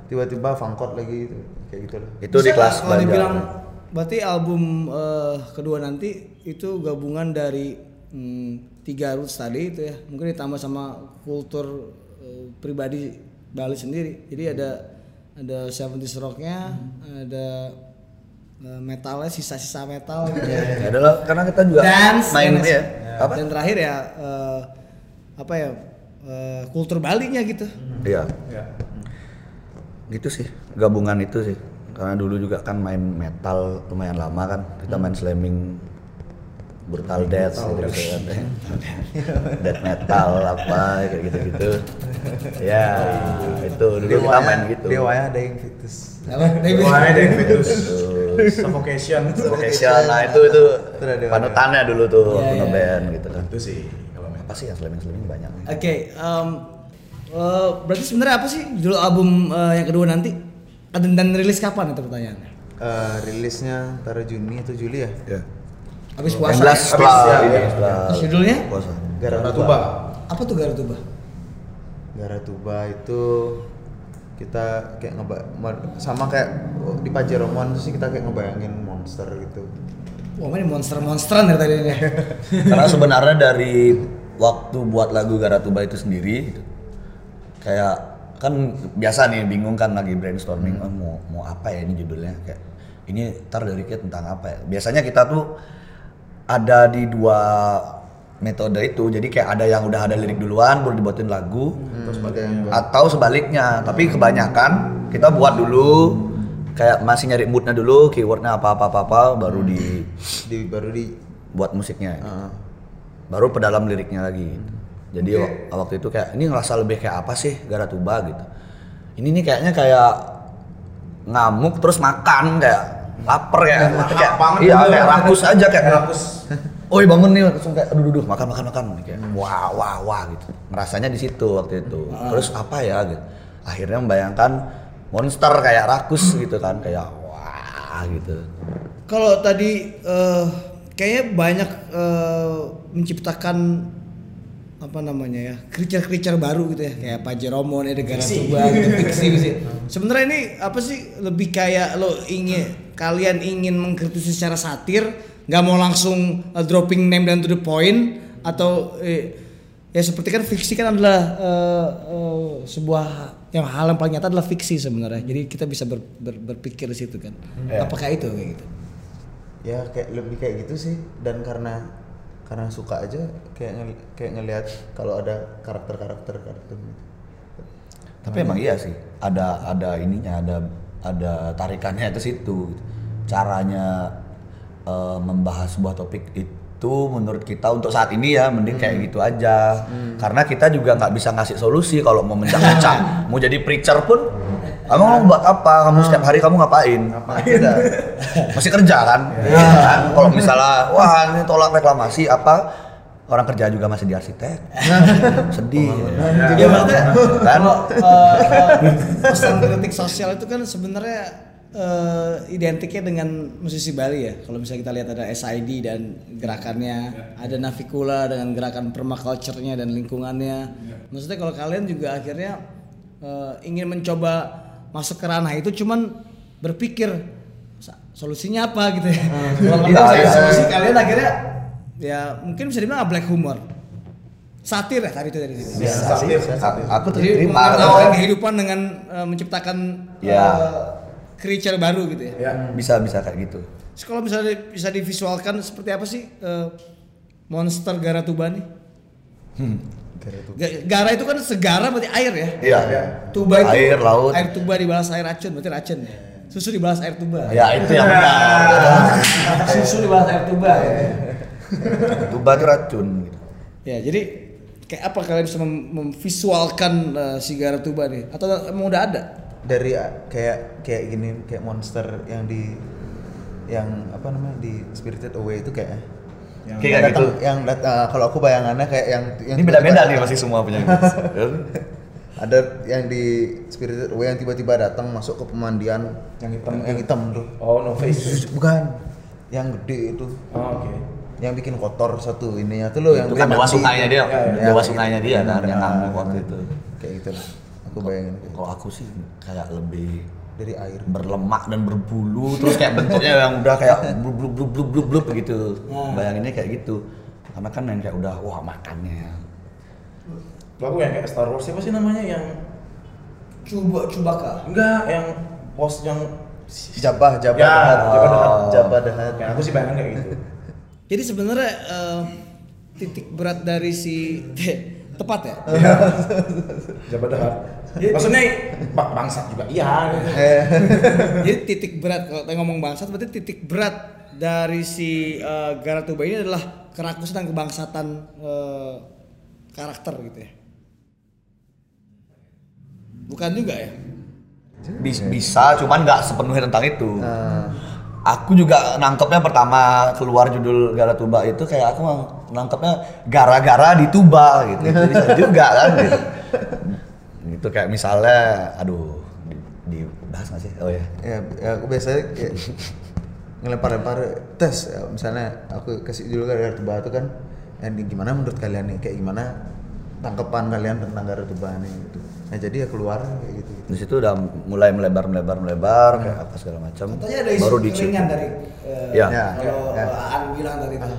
tiba-tiba fangkot lagi gitu. kayak gitu lah Itu di Bisa kelas nggak kalau dibilang. Berarti album eh, kedua nanti itu gabungan dari hmm, tiga roots tadi itu ya mungkin ditambah sama kultur eh, pribadi Bali sendiri jadi ada ada 70s rocknya ada eh, metalnya sisa-sisa metal gitu Ya adalah karena kita juga dance main ya. Apa? dan terakhir ya eh, apa ya eh, kultur Bali nya gitu Iya. Ya. Gitu sih, gabungan itu sih. Karena dulu juga kan main metal lumayan lama kan. Kita main slamming brutal death gitu, gitu kan. Death metal apa kayak gitu-gitu. Ya, itu dulu kita main gitu. Dewanya ada yang fitus David? Wah, ada yang. Terus Suffocation. Vocation, nah itu itu panutannya dulu tuh Iya, waktu iya. ngeband gitu kan. Itu sih kalau main. Apa sih yang slamming-slamming banyak. Oke, em, eh, berarti sebenarnya apa sih judul album eh, yang kedua nanti? Dan, dan rilis kapan itu pertanyaannya? Eh, rilisnya antara Juni atau Juli ya Ya. Habis puasa. jelas ya? setelah Habis, ya, ini, ya. Terus judulnya? puasa. Garatuba. Apa tuh Garatuba? Garatuba itu kita kayak ngeba ma- sama kayak di Pajeromon sih kita kayak ngebayangin monster gitu Wah, ini monster-monsteran dari tadi ini. Karena sebenarnya dari waktu buat lagu Garatuba itu sendiri kayak kan biasa nih bingung kan lagi brainstorming "Oh, mau mau apa ya ini judulnya? Kayak ini ntar liriknya tentang apa ya? Biasanya kita tuh ada di dua metode itu jadi kayak ada yang udah ada lirik duluan baru dibuatin lagu terus yang atau sebaliknya tapi kebanyakan kita buat dulu kayak masih nyari moodnya dulu keywordnya apa apa apa, apa baru di di baru di buat musiknya. Eh, baru pedalam liriknya lagi jadi wak- waktu itu kayak ini ngerasa lebih kayak apa sih Garatuba? gitu. Ini nih kayaknya kayak ngamuk terus makan kayak lapar kayak Lahap kayak banget iya kayak rakus aja kayak Rakus. Oi bangun nih langsung kayak aduh duduk makan makan makan kayak wah wah wah gitu. Ngerasanya di situ waktu itu. Terus apa ya gitu. Akhirnya membayangkan monster kayak rakus gitu kan kayak wah gitu. Kalau tadi eh, kayaknya banyak eh, menciptakan apa namanya ya creature-creature baru gitu ya kayak Pajeromon ada Garatuba gitu fiksi gitu. Sebenarnya ini apa sih lebih kayak lo ingin kalian ingin mengkritisi secara satir nggak mau langsung eh, dropping name dan to the point atau eh, ya seperti kan fiksi kan adalah eh, eh, sebuah yang hal yang paling nyata adalah fiksi sebenarnya. Jadi kita bisa ber- ber- berpikir di situ kan. Ya. apakah itu kayak gitu? Ya kayak lebih kayak gitu sih. Dan karena karena suka aja kayak ngel- kayak ngelihat kalau ada karakter-karakter karakter gitu. Tapi emang iya sih, ada ada ininya, ada ada tarikannya ke situ. gitu. Caranya eh, membahas sebuah topik itu menurut kita untuk saat ini ya mending kayak gitu aja. Karena kita juga nggak bisa ngasih solusi kalau mau mencak-mencak. mau jadi preacher pun, emang mau buat apa? Kamu setiap hari kamu ngapain? Tidak. Masih kerja kan? Iya kan? Kalau misalnya, wah ini tolak reklamasi apa? Orang kerja juga masih di arsitek. Sedih. Jadi maksudnya Kan? kalau eh, eh, pesan kritik sosial itu kan sebenarnya eh, identiknya dengan musisi Bali ya. Kalau misalnya kita lihat ada SID dan gerakannya, ada Navikula dengan gerakan permaculture-nya dan lingkungannya. Maksudnya kalau kalian juga akhirnya eh, ingin mencoba masuk ke ranah itu cuman berpikir "Sa- solusinya apa gitu ya. Kalau Iya, misalnya iya. solusi kalian akhirnya ya mungkin bisa dibilang black humor. Satir ya tadi itu tadi. Bisa sih. Satir, Aku- terima. menertawakan kehidupan dengan eh, menciptakan Ya. eh, creature baru gitu ya. Ya. Bisa bisa kayak gitu. Terus kalau misalnya di- bisa divisualkan seperti apa sih eh, monster Garatuba nih? Gara itu kan segara berarti air ya. Iya. Tuba itu Air, laut. Air tuba dibalas air racun berarti racun. Susu dibalas air tuba. Ya itu yang benar. Susu dibalas air tuba. Ya. Tuba itu racun. gitu. Ya, jadi kayak apa kalian bisa mem- memvisualkan eh, si Garatuba nih? Atau emang udah ada? dari uh, kayak kayak gini kayak monster yang di yang apa namanya di Spirited Away itu kayak Yang Kayak yang gitu. yang dat- uh, kalau aku bayangannya kayak yang yang Ini beda-beda nih masih semua punya. ada yang di Spirited Away yang tiba-tiba datang masuk ke pemandian Yang hitam yang hitam tuh Oh, no face. bukan yang gede itu Oh, oke. yang bikin kotor satu ininya tuh lo yang itu dia kan dewa sungainya dia, Ya, dewa kayak sungainya gitu. dia kan Benar. yang ngamuk waktu itu. kayak gitu lah. aku bayangin Kalau aku sih kayak lebih dari air berlemak dan berbulu terus kayak bentuknya yang udah kayak blub blub blub blub blub blub gitu bayanginnya kayak gitu. Karena kan yang kayak udah wah makannya. Lagu yang kayak Star Wars siapa sih namanya yang Coba Cubaka. enggak yang pos yang jabah jabah Ya, dahat jabah dahat. jabah dahat kayak aku sih bayangin kayak gitu. Jadi sebenarnya eh, titik berat dari si tepat ya. Jabat dahat. Maksudnya bak bangsat juga iya. Jadi titik berat kalau kita ngomong bangsat berarti titik berat dari si eh, Garatuba ini adalah kerakusan dan kebangsatan eh, karakter gitu ya. Bukan juga ya? Bis- bisa cuman nggak sepenuhnya tentang itu Nah, aku juga nangkepnya pertama keluar judul Gara Tuba itu kayak aku nangkepnya gara-gara di Tuba gitu. Itu bisa juga kan gitu. itu kayak misalnya aduh di, dibahas nggak sih? Oh ya ya, ya aku biasanya kayak ngelempar-lempar tes. Ya, misalnya aku kasih dulu gara tuba itu kan di- gimana menurut kalian nih? Kayak gimana tangkapan kalian tentang gara tuba nih? Gitu nah jadi ya keluar kayak gitu, gitu. di situ udah mulai melebar melebar melebar kayak apa segala macam Katanya ada isu baru di kekeringan dari eh, Ya. Ya, kalau ya. Aan bilang tadi itu.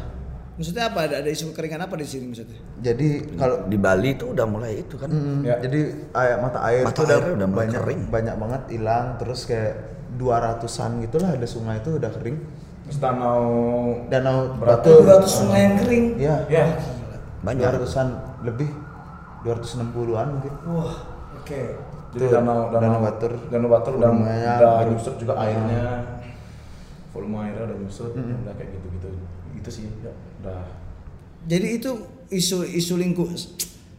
Maksudnya apa? Ada, ada isu kekeringan apa di sini maksudnya? jadi kalau di Bali itu udah mulai itu kan Mm, Ya. jadi air mata air Mata tuh udah, udah mulai banyak kering. banyak banget hilang terus kayak 200-an gitulah ada sungai itu udah kering Terus danau danau Batu. batu 200 sungai yang kering. ya ya banyak 200-an lebih 260-an mungkin Wah, oke. jadi Tuh, danau danau, Danau Batur. danau batur udah udah nyusut juga airnya volume airnya udah nyusut udah kayak gitu gitu gitu sih ya udah Jadi itu isu isu lingkup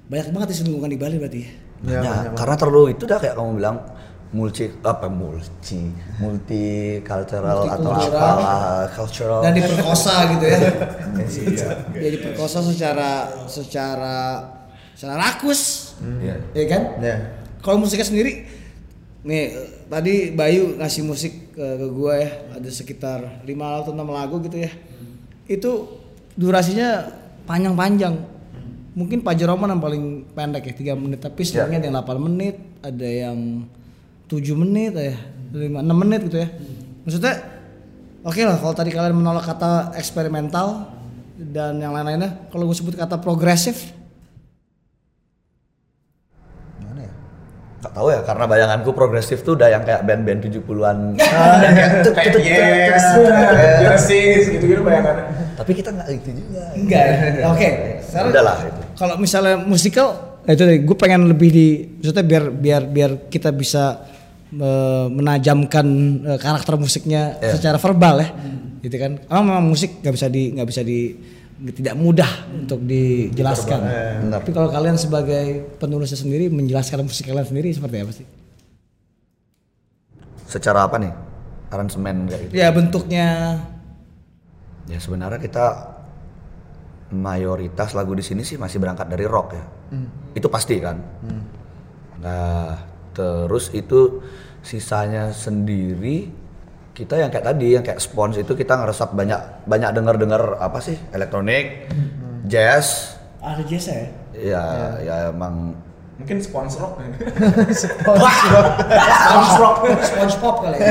banyak banget isu lingkungan di Bali berarti ya. Ya, Banyak. banyak karena terlalu itu dah kayak kamu bilang multi apa multi multicultural atau Multikultural. apalah cultural Dan diperkosa gitu ya. iya Dia diperkosa secara secara secara rakus. Iya. Ya kan? ya Kalau musiknya sendiri nih tadi Bayu ngasih musik ke, ke gua ya, ada sekitar 5 atau 6 lagu gitu ya. Itu durasinya panjang-panjang. Mungkin Pak Jeroman yang paling pendek ya 3 menit, tapi sebenarnya ada yang 8 menit, ada yang 7 menit ya, 5 6 menit gitu ya. Maksudnya oke lah kalau tadi kalian menolak kata eksperimental dan yang lain-lainnya, kalau gue sebut kata progresif, gimana ya Gak tahu ya karena bayanganku progresif tuh udah yang kayak band-band 70-an. kayak yes Genesis gitu gitu bayangannya Tapi kita nggak gitu juga. Enggak. Oke. Sekarang Udahlah itu. Kalau misalnya musikal, nah itu gue pengen lebih di, maksudnya biar biar biar kita bisa eh, menajamkan eh, karakter musiknya Iya. secara verbal ya, gitu kan. Emang memang musik nggak bisa di nggak bisa di tidak mudah untuk dijelaskan. Benar. Tapi kalau kalian sebagai penulisnya sendiri menjelaskan musik kalian sendiri seperti apa sih? Secara apa nih? Aransemen kayak gitu. Ya bentuknya Ya sebenarnya kita mayoritas lagu di sini sih masih berangkat dari rock ya. Itu pasti kan. Nah, terus itu sisanya sendiri kita yang kayak tadi yang kayak spons itu kita ngeresap banyak banyak dengar-dengar apa sih? Elektronik, jazz, ada jazz ya. ya ya emang mungkin sponsor rock SpongeBob, SpongeBob kali ya.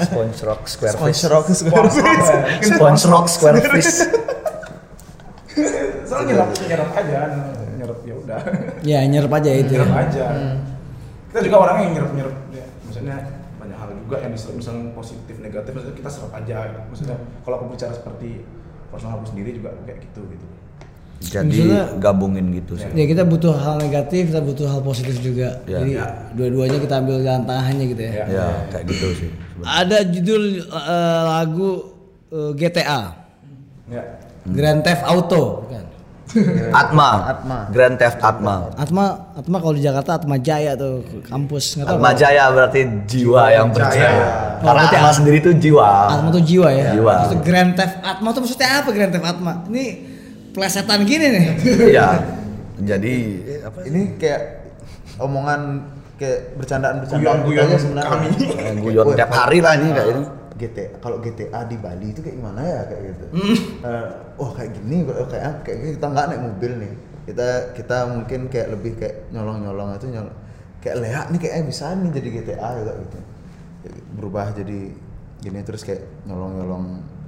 sponge rock square Sponge fish. rock sponsor rock ya. Sponge rock square fish. soalnya nyerap nyerap aja nyerap ya udah Ya nyerap aja itu. nyerap ya. aja kita juga orang yang nyerap nyerap ya maksudnya juga yang diserap misalnya positif negatif maksudnya kita serap aja maksudnya kalau aku bicara seperti personal aku sendiri juga kayak gitu gitu Jadi Maksudnya- gabungin gitu sih. Ya kita butuh hal negatif, kita butuh hal positif juga. Ya. Jadi dua-duanya kita ambil jalan tengahnya gitu ya. Ya. Ya, kayak gitu sih. Ada judul eh, lagu eh, GTA, ya Grand Theft Auto, bukan? Atma. Atma. Grand Theft Atma. Atma, Atma kalau di Jakarta Atma Jaya tuh kampus nggak tahu. Atma Jaya berarti jiwa yang berjaya. Oh, Karena Atma At- sendiri itu jiwa. Atma tuh jiwa ya. Jiwa. Itu Grand Theft Atma tuh maksudnya apa Grand Theft Atma? Ini plesetan gini nih. Iya. Jadi eh, apa sih? ini kayak omongan kayak bercandaan bercandaan Guyon-guyon aja sebenarnya kami. Guyon tiap hari lah ini kayak ini. GTA kalau GTA di Bali itu kayak gimana ya kayak gitu. Eh, oh kayak gini oh, kayak kayak kita nggak naik mobil nih. Kita kita mungkin kayak lebih kayak nyolong-nyolong itu nyolong kayak leak nih kayaknya bisa nih jadi GTA juga gitu. Berubah jadi gini terus kayak nyolong-nyolong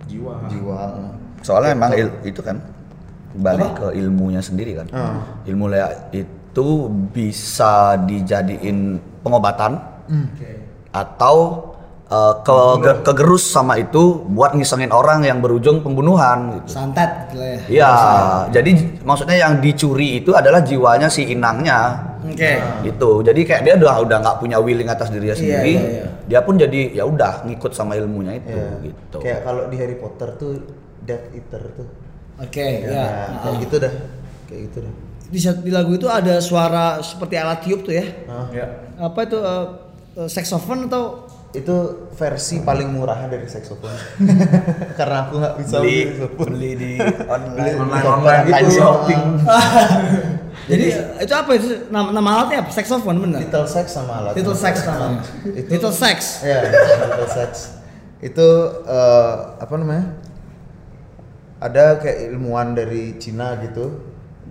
Jiwa. jiwa. Soalnya emang il- itu kan balik ke ilmunya sendiri kan. Ah. Ilmu leak itu bisa dijadiin pengobatan atau uh, ke- kegerus sama itu buat ngisengin orang yang berujung pembunuhan gitu. Santet gitu lah ya. Iya, jadi j- maksudnya yang dicuri itu adalah jiwanya si inangnya. Oke. Gitu. Jadi kayak dia udah udah nggak punya willing atas dirinya Iya, sendiri. iya, iya. Dia pun jadi ya udah ngikut sama ilmunya itu Iya. gitu. Kayak kalau di Harry Potter tuh Death Eater tuh. Oke, Ya, ya. kayak Ah. gitu dah. Kayak gitu dah. Di, di lagu itu ada suara seperti alat tiup tuh ya. Ah. Ya. Apa itu eh, saxophone atau itu versi paling murah dari saxophone karena aku nggak bisa beli beli di Beli online di online, online gitu. shopping. Jadi itu apa itu nama, nama alatnya apa? Saxophone bener. Little sax sama alat Little sax namanya. Itu- Little sax. ya little sax itu eh, apa namanya ada kayak ilmuwan dari Cina gitu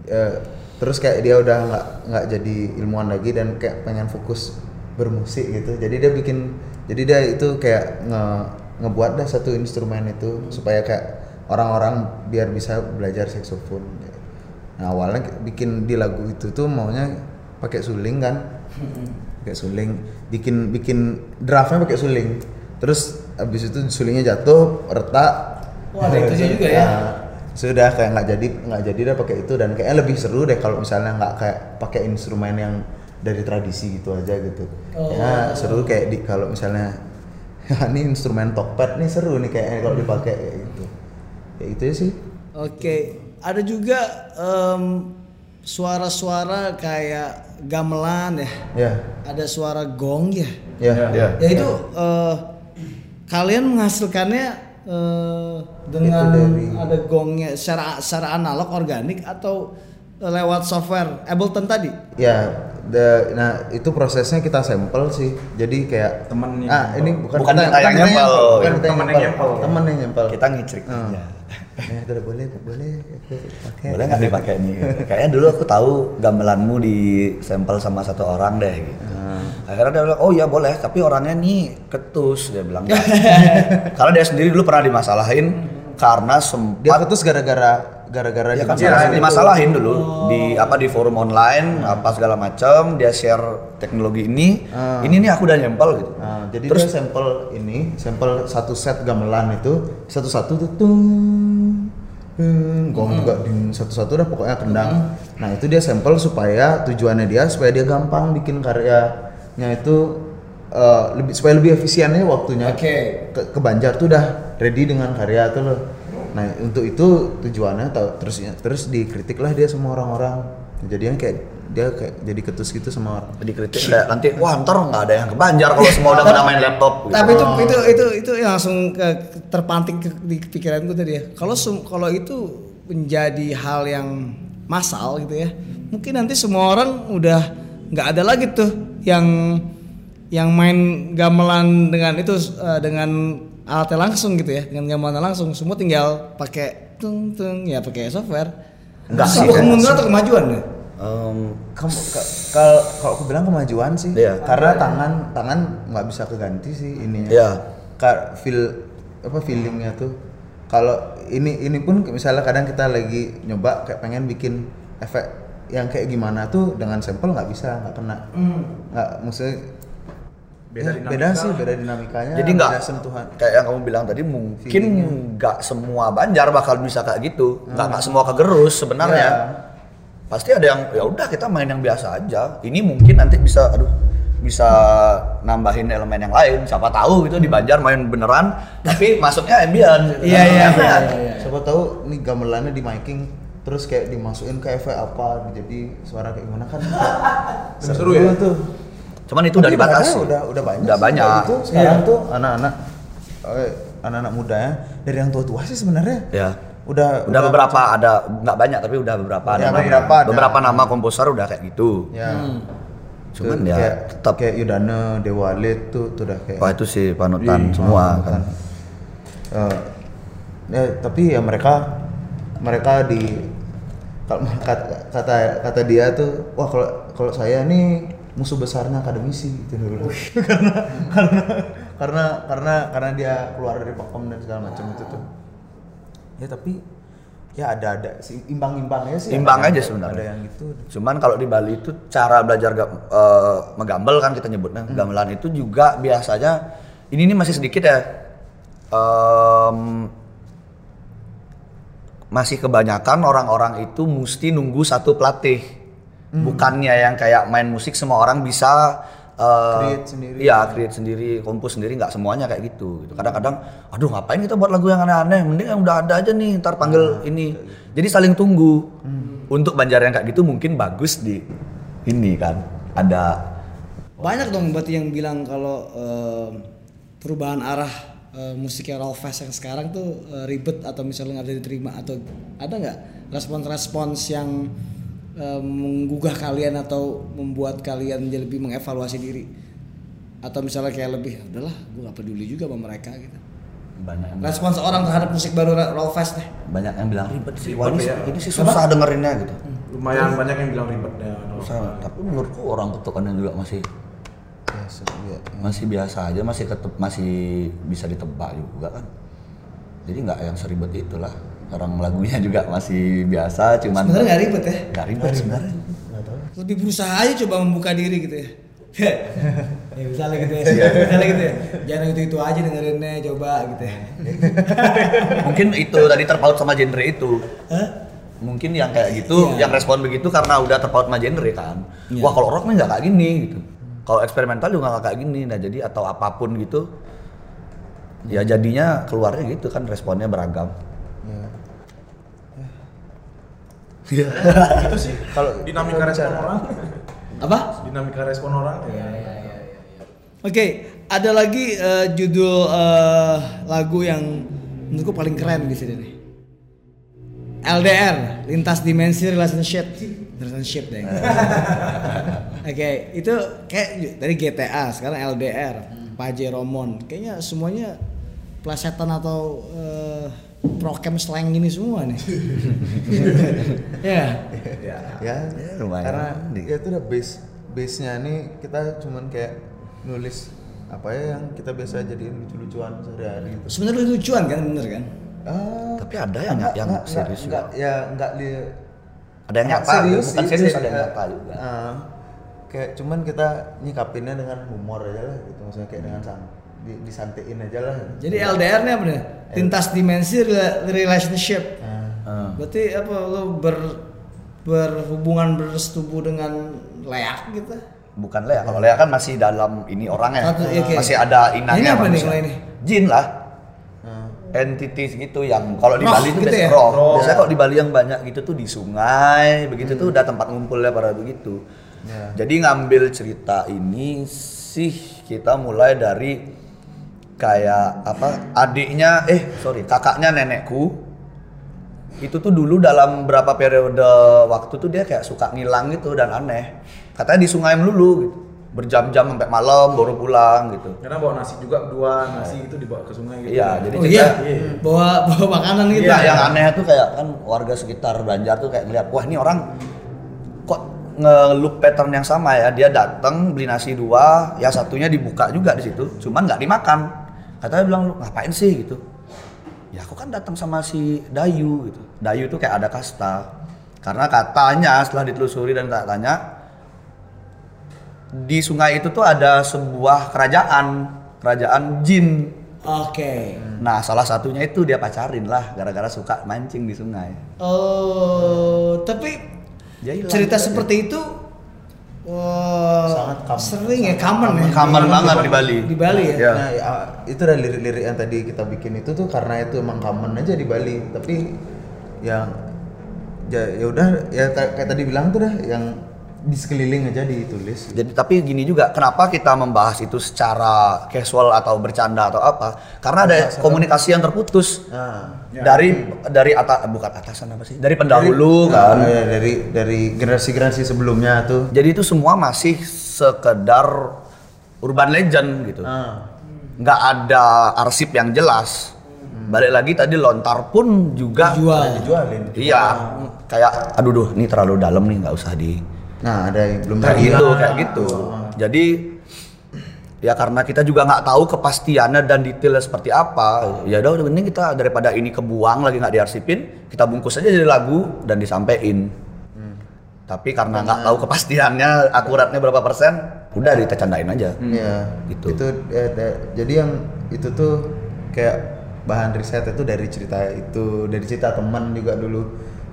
eh, terus kayak dia udah nggak nggak jadi ilmuwan lagi dan kayak pengen fokus bermusik gitu jadi dia bikin jadi dia itu kayak nge ngebuat dah satu instrumen itu supaya kayak orang-orang biar bisa belajar saxophone nah awalnya bikin di lagu itu tuh maunya pakai suling kan? Pakai suling. Bikin bikin draftnya pakai suling. Terus habis itu sulingnya jatuh retak. Wah, ada itunya juga ya. Nah, sudah kayak nggak jadi nggak jadi dah pakai itu. Dan kayaknya lebih seru deh kalau misalnya nggak kayak pakai instrumen yang dari tradisi gitu aja gitu Oh. ya seru kayak di kalau misalnya ini instrumen tokped nih seru nih kayaknya kalau dipakai kayak gitu kayak gitu ya sih Oke, ada juga em, suara-suara kayak gamelan ya. ya Ada suara gong ya. ya Ya. Ya itu eh, kalian menghasilkannya eh, dengan dari- ada gongnya secara secara analog organik atau eh, lewat software Ableton tadi? Ya, the- nah itu prosesnya kita sampel sih. Jadi kayak Temennya Ah, nyempel. ini bukan Bukan kita yang nyempel. bukan kita yang Temen yang nyempel. Temen yang nyempel. Kita ngicrik Ah. aja. Ya, udah boleh, boleh pakai. Boleh nggak dipakai nih? Kayaknya dulu aku tahu gamelanmu di sampel sama satu orang deh gitu. Akhirnya dia bilang, oh iya boleh, tapi orangnya nih ketus dia bilang. Karena dia sendiri dulu pernah dimasalahin karena Dia sempat putus gara-gara gara-gara ya kan dimarahin itu. dimasalahin dulu di apa di forum online apa segala macam dia share teknologi ini Ah. ini nih aku udah nyempel gitu Nah, jadi terus dia sampel ini, sampel satu set gamelan itu satu-satu tuh tung, tung, gong juga ding satu-satu dah pokoknya kendang. Nah itu dia sampel supaya tujuannya dia supaya dia gampang bikin karyanya itu eh, lebih supaya lebih efisiennya waktunya. Oke. Ke, ke Banjar tuh udah ready dengan karya tuh loh. Nah untuk itu tujuannya tau- terus terus dikritik lah dia sama orang-orang. Jadinya kayak dia kayak jadi ketus gitu sama orang. dikritik kayak nanti wah ntar nggak ada yang ke Banjar kalau semua udah pada main laptop gitu. Tapi itu itu itu itu yang langsung ke, terpantik ke, di pikiranku tadi ya. Kalau kalau itu menjadi hal yang massal gitu ya, mungkin nanti semua orang udah nggak ada lagi tuh yang yang main gamelan dengan itu eh, dengan alatnya langsung gitu ya, dengan gamelan langsung. Semua tinggal pakai tung tung ya pakai software. Enggak sih, kemunduran atau kemajuan ya? Ka- kalau kalau aku bilang kemajuan sih, Iya. karena tangan tangan nggak bisa keganti sih ininya. Iya. Ka- feel apa feelingnya tuh. Kalau ini ini pun misalnya kadang kita lagi nyoba kayak pengen bikin efek yang kayak gimana tuh dengan sampel nggak bisa nggak kena nggak maksudnya Beda ya, beda sih beda dinamikanya jadi nggak sentuhan. kayak yang kamu bilang tadi mungkin nggak semua Banjar bakal bisa kayak gitu. Nggak nggak semua kegerus sebenarnya. Iya. pasti ada yang ya udah kita main yang biasa aja. Ini mungkin nanti bisa aduh bisa nambahin elemen yang lain. Siapa tahu gitu di Banjar main beneran tapi masuknya ambient gitu. Iya, iya, Karena iya, iya. siapa tahu nih gamelannya di miking terus kayak dimasukin ke efek apa jadi suara kayak gimana kan? Seru ya? tuh cuman itu udah dibatasi. udah udah banyak udah sih banyak. kayak gitu. sekarang Iya. tuh anak-anak eh, anak-anak muda ya dari yang tua-tua sih sebenarnya. Ya udah udah beberapa ada nggak banyak tapi udah beberapa Ya, ada beberapa ada. beberapa nama komposer udah kayak gitu. Ya. Cuman Tuh, ya kayak, tetap kayak Yudana Dewa Lid tuh tuh udah kayak wah itu sih panutan Iya, semua panutan. kan Eh, ya, tapi ya mereka mereka di kalau kata kata dia tuh wah kalau kalau saya nih musuh besarnya akademisi gitu dulu karena karena karena karena karena dia keluar dari pakem dan segala macam itu tuh ya tapi ya ada ada sih imbang imbangnya sih Imbang ada aja sebenarnya. ada yang gitu Cuman kalau di Bali itu cara belajar eh, megambel kan kita nyebutnya gamelan itu juga biasanya ini nih masih sedikit ya. Em, masih kebanyakan orang-orang itu mesti nunggu satu pelatih. Bukannya yang kayak main musik semua orang bisa eh, Create sendiri. Iya, create sendiri, kompos sendiri nggak semuanya kayak gitu. gitu. Kadang-kadang aduh ngapain kita buat lagu yang aneh-aneh, mending yang udah ada aja nih, ntar panggil ini. Jadi saling tunggu. Untuk Banjar yang kayak gitu mungkin bagus di ini kan. Ada Banyak dong berarti yang bilang kalau eh, perubahan arah eh, musiknya Raw Fest yang sekarang tuh eh, ribet atau misalnya nggak diterima atau ada nggak respons-respons yang eh, menggugah kalian atau membuat kalian jadi lebih mengevaluasi diri atau misalnya kayak lebih udahlah gue gak peduli juga sama mereka gitu banyak yang, respons orang terhadap musik baru Raw Fest deh banyak yang bilang ribet sih. Wah, ini, ya. ini sih susah dengerinnya gitu. lumayan banyak yang bilang ribet ya Susah. Tapi menurutku orang ketukannya juga masih ya, se- ya. masih biasa aja, masih ketep, masih bisa ditebak juga kan. Jadi nggak yang seribet itulah. Orang lagunya juga masih biasa, cuman sebenarnya nggak ribet ya nggak ribet sebenarnya. lebih berusaha aja coba membuka diri gitu ya ya misalnya gitu ya misalnya gitu ya jangan itu itu aja dengerinnya coba gitu ya Mungkin itu tadi terpaut sama genre itu. Mungkin yang kayak gitu, Iya. yang respon begitu karena udah terpaut sama genre kan. Iya. Wah kalau rock nih nggak kayak gini gitu. Kalau eksperimental juga nggak kayak gini. Nah jadi atau apa pun gitu, ya jadinya keluarnya gitu kan responnya beragam. Ya. itu sih. Kalau dinamika respon orang. Apa? Dinamika respon orang. Ya oke ada lagi eh, judul eh, lagu yang menurutku paling keren di sini nih. LDR lintas dimensi relationship. Relationship deh. Oke itu kayak dari GTA sekarang LDR Paje Romon. Kayaknya semuanya plesetan atau eh, prokem slang ini semua nih ya ya ya, Ya, lumayan. karena ya itu udah base base nya nih kita cuman kayak nulis apa ya yang kita biasa jadiin lucu-lucuan sehari-hari gitu. sebenarnya lucuan kan bener kan Ah, Tapi ada yang enggak, yang enggak, serius enggak, juga. ya enggak li Ada yang enggak nyata, bukan serius, ada yang eh, nyata juga. ah, kayak cuman kita nyikapinnya dengan humor aja lah gitu maksudnya kayak dengan san di, disantein aja lah Jadi LDR nya apa nih? Lintas dimensi rela- relationship. Hmm. Berarti apa lu ber berhubungan bersetubuh dengan leak gitu? Bukan Lea, kalau Lea kan masih dalam ini orangnya, Satu, iya, oke. masih ada inangnya. Ini apa nih manusia. kalau ini? Jin lah, ah. entities gitu yang kalau di Roh Bali itu gitu biasanya ya? roh. Roh. Biasanya kalau di Bali yang banyak gitu tuh di sungai, begitu tuh udah tempat ngumpulnya para begitu. Ya. Jadi ngambil cerita ini sih kita mulai dari kayak apa adiknya eh sorry. kakaknya nenekku. Itu tuh dulu dalam berapa periode waktu tuh dia kayak suka ngilang gitu dan aneh. Katanya di sungai melulu gitu. Berjam-jam sampai malam baru pulang gitu. Karena bawa nasi juga dua nasi itu dibawa ke sungai gitu. Iya, jadi Oh cerita- iya, bawa bawa makanan gitu. Iya, yang aneh tuh kayak kan warga sekitar Banjar tuh kayak ngeliat, wah ini orang kok nge-loop pattern yang sama ya. Dia datang beli nasi dua, ya satunya dibuka juga di situ, cuman nggak dimakan. Katanya bilang lu ngapain sih gitu? Ya aku kan datang sama si Dayu gitu. Dayu tuh kayak ada kasta. Karena katanya setelah ditelusuri dan tak tanya di sungai itu tuh ada sebuah kerajaan, kerajaan jin. Oke. Nah, salah satunya itu dia pacarin lah gara-gara suka mancing di sungai. Oh, tapi Dia cerita seperti itu wah, Sangat common. sering ya, common ya. Common banget di Bali. Di Bali ya. Ya. Nah, ya, itu dari lirik-lirik yang tadi kita bikin itu tuh karena itu emang common aja di Bali. Tapi yang ya ya udah ya kayak tadi bilang tuh dah yang di sekeliling aja ditulis. Jadi tapi gini juga, kenapa kita membahas itu secara casual atau bercanda atau apa? Karena ada komunikasi yang terputus Nah, dari dari atas bukan atasan apa sih? Dari pendahulu dari, kan. nah, ya, dari dari generasi-generasi sebelumnya tuh. Jadi itu semua masih sekedar urban legend gitu. Ah. nggak ada arsip yang jelas. balik lagi tadi lontar pun juga Jual. dijualin Iya, kayak aduh duh, ini terlalu dalam nih nggak usah di nah ada yang belum kayak tadi gitu, kayak gitu. Jadi ya karena kita juga nggak tahu kepastiannya dan detailnya seperti apa, ya udah mending kita daripada ini kebuang lagi nggak diarsipin, kita bungkus aja jadi lagu dan disampaikan. Tapi karena nggak tahu kepastiannya akuratnya berapa persen, udah kita candain aja. Iya, Gitu. Itu eh, jadi yang itu tuh kayak bahan riset itu dari cerita itu, dari cerita teman juga dulu.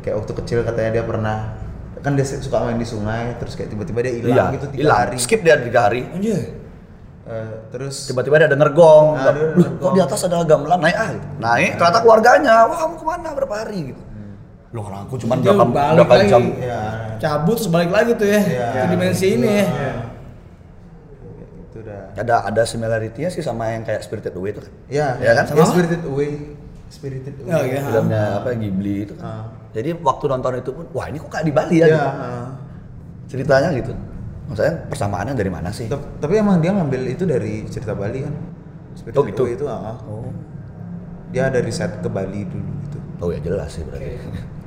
Kayak waktu kecil katanya dia pernah kan dia suka main di sungai, terus kayak tiba-tiba dia hilang Iya, gitu tiga hilang. hari. Skip dia tiga hari. Anjir. Eh, terus Tiba-tiba dia denger gong, Ah, dia denger kok di atas ada gamelan naik ah gitu. Naik, ternyata keluarganya, wah kamu ke mana berapa hari gitu. Loh kalau aku cuma Dia berapa, balik berapa lagi. jam. ya Cabut terus balik lagi tuh ya Iya. ke dimensi ini ya. itu udah. Ada ada similarity-nya sih sama yang kayak Spirited Away itu kan. Ya, Iya kan? ya, Sama apa? Spirited Away, Spirited Away. Oh, iya. Filmnya apa Ghibli itu kan. Ah. Jadi waktu nonton itu pun, wah ini kok kayak di Bali ya? Iya, gitu. ah. Ceritanya gitu. Maksudnya persamaannya dari mana sih? Tapi emang dia ngambil itu dari cerita Bali kan? Spirited Oh, gitu? Itu, ah. Oh. Dia ada riset ke Bali dulu gitu. Oh ya jelas sih berarti.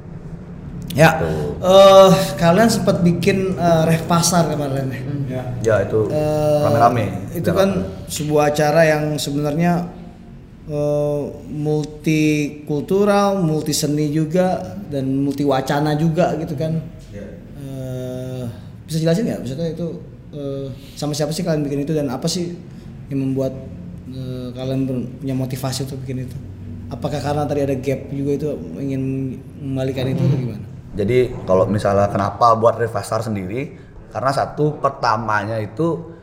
Ya. Tuh. Eh, kalian sempat bikin eh, ref pasar kemarin ya. Ya. Ya itu Eh, rame-rame. Itu kan sebuah acara yang sebenarnya eh, multikultural, multi seni juga dan multi wacana juga gitu kan. Eh, bisa jelasin nggak? Maksudnya itu eh, sama siapa sih kalian bikin itu dan apa sih yang membuat eh, kalian punya motivasi untuk bikin itu? Apakah karena tadi ada gap juga itu ingin mengembalikan itu atau gimana? Jadi kalau misalnya kenapa buat Revastar sendiri? Karena satu pertamanya itu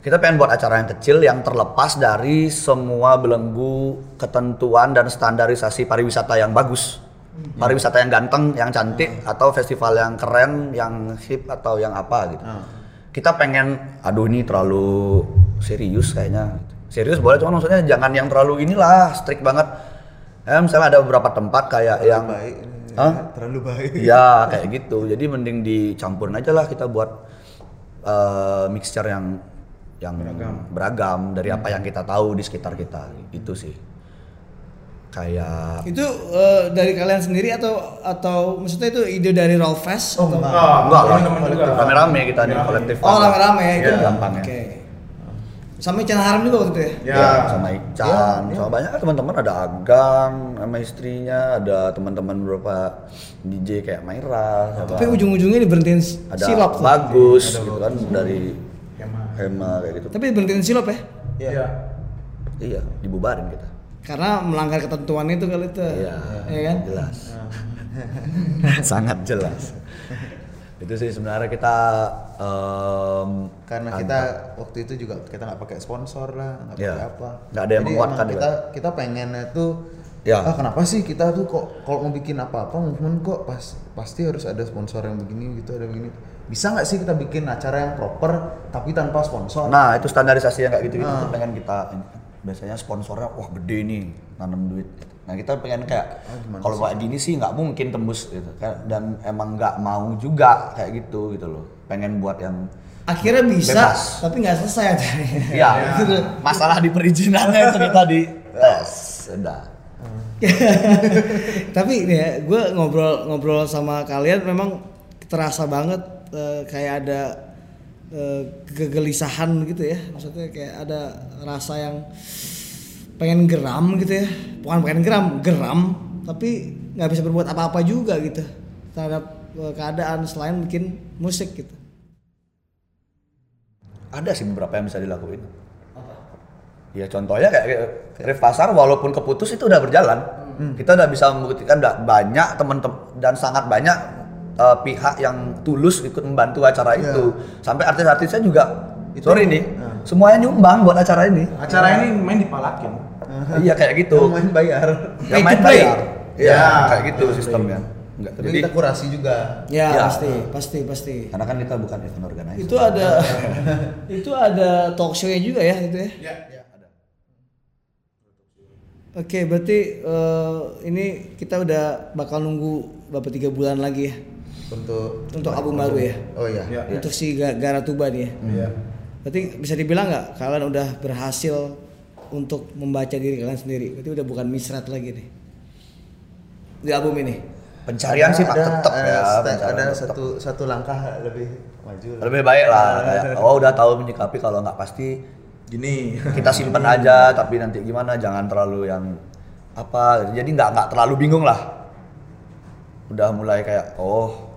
kita pengen buat acara yang kecil yang terlepas dari semua belenggu ketentuan dan standarisasi pariwisata yang bagus. Pariwisata yang ganteng, yang cantik, atau festival yang keren, yang hip atau yang apa gitu. Kita pengen, aduh ini terlalu serius kayaknya. Serius boleh, cuma maksudnya jangan yang terlalu inilah strict banget. Eh, misalnya ada beberapa tempat kayak yang baik ini. Hah? Terlalu baik. Iya kayak gitu. Jadi mending dicampurin aja lah kita buat eh, mixture yang yang beragam, dari apa yang kita tahu di sekitar kita. Itu sih. Kayak Itu eh, dari kalian sendiri atau atau maksudnya itu ide dari Rolfest? Oh, atau? enggak. Ah, enggak lah, teman-teman juga. rame-rame kita nih kolektif. Oh rame-rame ya itu. Iya, gampangnya. Oke. Sama Ican Haram juga waktu itu ya? Ya. Ya, sama Ican, Iya, iya. sama banyak teman-teman ada Agang sama istrinya, ada teman-teman beberapa DJ kayak Maira, Tapi ujung-ujungnya diberhentiin s- ada silop tuh. bagus gitu kan dari Hema. Kayak gitu. Tapi diberhentiin silop ya? Iya. Iya. Iya, dibubarin kita. Karena melanggar ketentuan itu kali itu. Iya. Iya kan? Jelas. Sangat jelas. itu sih sebenarnya kita em, Karena kita waktu itu juga kita nggak pakai sponsor lah, nggak Iya. pakai apa. Nggak ada yang Jadi menguatkan emang juga. kita kita pengennya tuh Ya. ah kenapa sih kita tuh kok kalau mau bikin apa-apa movement kok pas pasti harus ada sponsor yang begini gitu ada begini. Bisa nggak sih kita bikin acara yang proper tapi tanpa sponsor? Nah, itu standarisasi yang kayak gitu-gitu Ah. tuh pengen kita biasanya sponsornya wah gede nih nanam duit. Nah, kita pengen kayak Ah, kalau kayak gini sih nggak mungkin tembus gitu. Kayak- Dan emang nggak mau juga kayak gitu gitu loh. Pengen buat yang Akhirnya bisa, Bebas. tapi nggak selesai acaranya. ya, masalah di perizinannya itu kita di tes udah. tapi nih ya, gue ngobrol-ngobrol sama kalian memang terasa banget eh, kayak ada eh, kegelisahan gitu ya. Maksudnya kayak ada rasa yang pengen geram gitu ya. Bukan pengen geram, geram, tapi nggak bisa berbuat apa-apa juga gitu terhadap eh, keadaan selain bikin musik gitu. Ada sih beberapa yang bisa dilakuin. Ya contohnya kayak Rif Pasar walaupun keputus itu udah berjalan. Kita udah bisa membuktikan udah banyak teman-teman dan sangat banyak eh, pihak yang tulus ikut membantu acara Iya. itu. Sampai artis-artisnya juga Itu- sorry nih, Nah. semuanya nyumbang buat acara ini. Acara ini main dipalakin. iya kayak gitu. Yang main bayar. Yang to main bayar. Iya, Ya, kayak gitu to sistemnya. Enggak, Jadi jadi kita kurasi juga. Ya, Ya. pasti, pasti, pasti. karena kan kita bukan event organizer. Itu ada itu ada talk show-nya juga ya itu ya. Ya, ya. Oke, berarti eh, ini kita udah bakal nunggu beberapa tiga bulan lagi ya Untuk untuk album baru ya. Oh iya. Ya. Untuk si Ga- Garatuba nih ya. Iya. Berarti bisa dibilang nggak kalian udah berhasil untuk membaca diri kalian sendiri. Berarti udah bukan misret lagi nih. Di album ini. Pencarian sih Pak ada, tetap ada, ya. pencarian ada tetep. satu satu langkah lebih maju. lah. lebih baik lah kayak oh udah tahu menyikapi kalau nggak pasti Gini. kita simpen aja tapi nanti gimana jangan terlalu yang apa jadi nggak nggak terlalu bingung lah udah mulai kayak oh ya,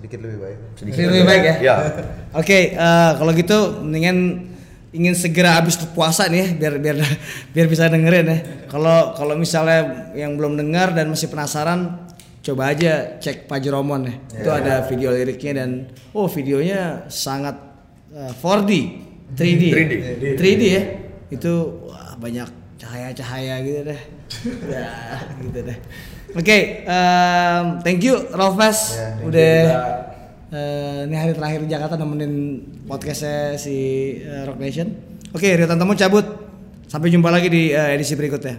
sedikit lebih baik. sedikit Lebih baik ya? ya Oke, eh, kalau gitu mendingan ingin segera habis puasa nih ya, biar biar biar bisa dengerin ya. Kalau kalau misalnya yang belum dengar dan masih penasaran, coba aja cek Pajromon ya. Itu ada video liriknya dan oh videonya sangat eh, 4D, 3D, 3D. 3D ya. Itu wah, banyak cahaya-cahaya gitu deh. ya, gitu deh. Oke, em, thank you Rolfes you udah. Eh, ini hari terakhir di Jakarta nemenin podcastnya si eh, Rock Nation. Oke, Rio Tantomo cabut. Sampai jumpa lagi di eh, edisi berikutnya.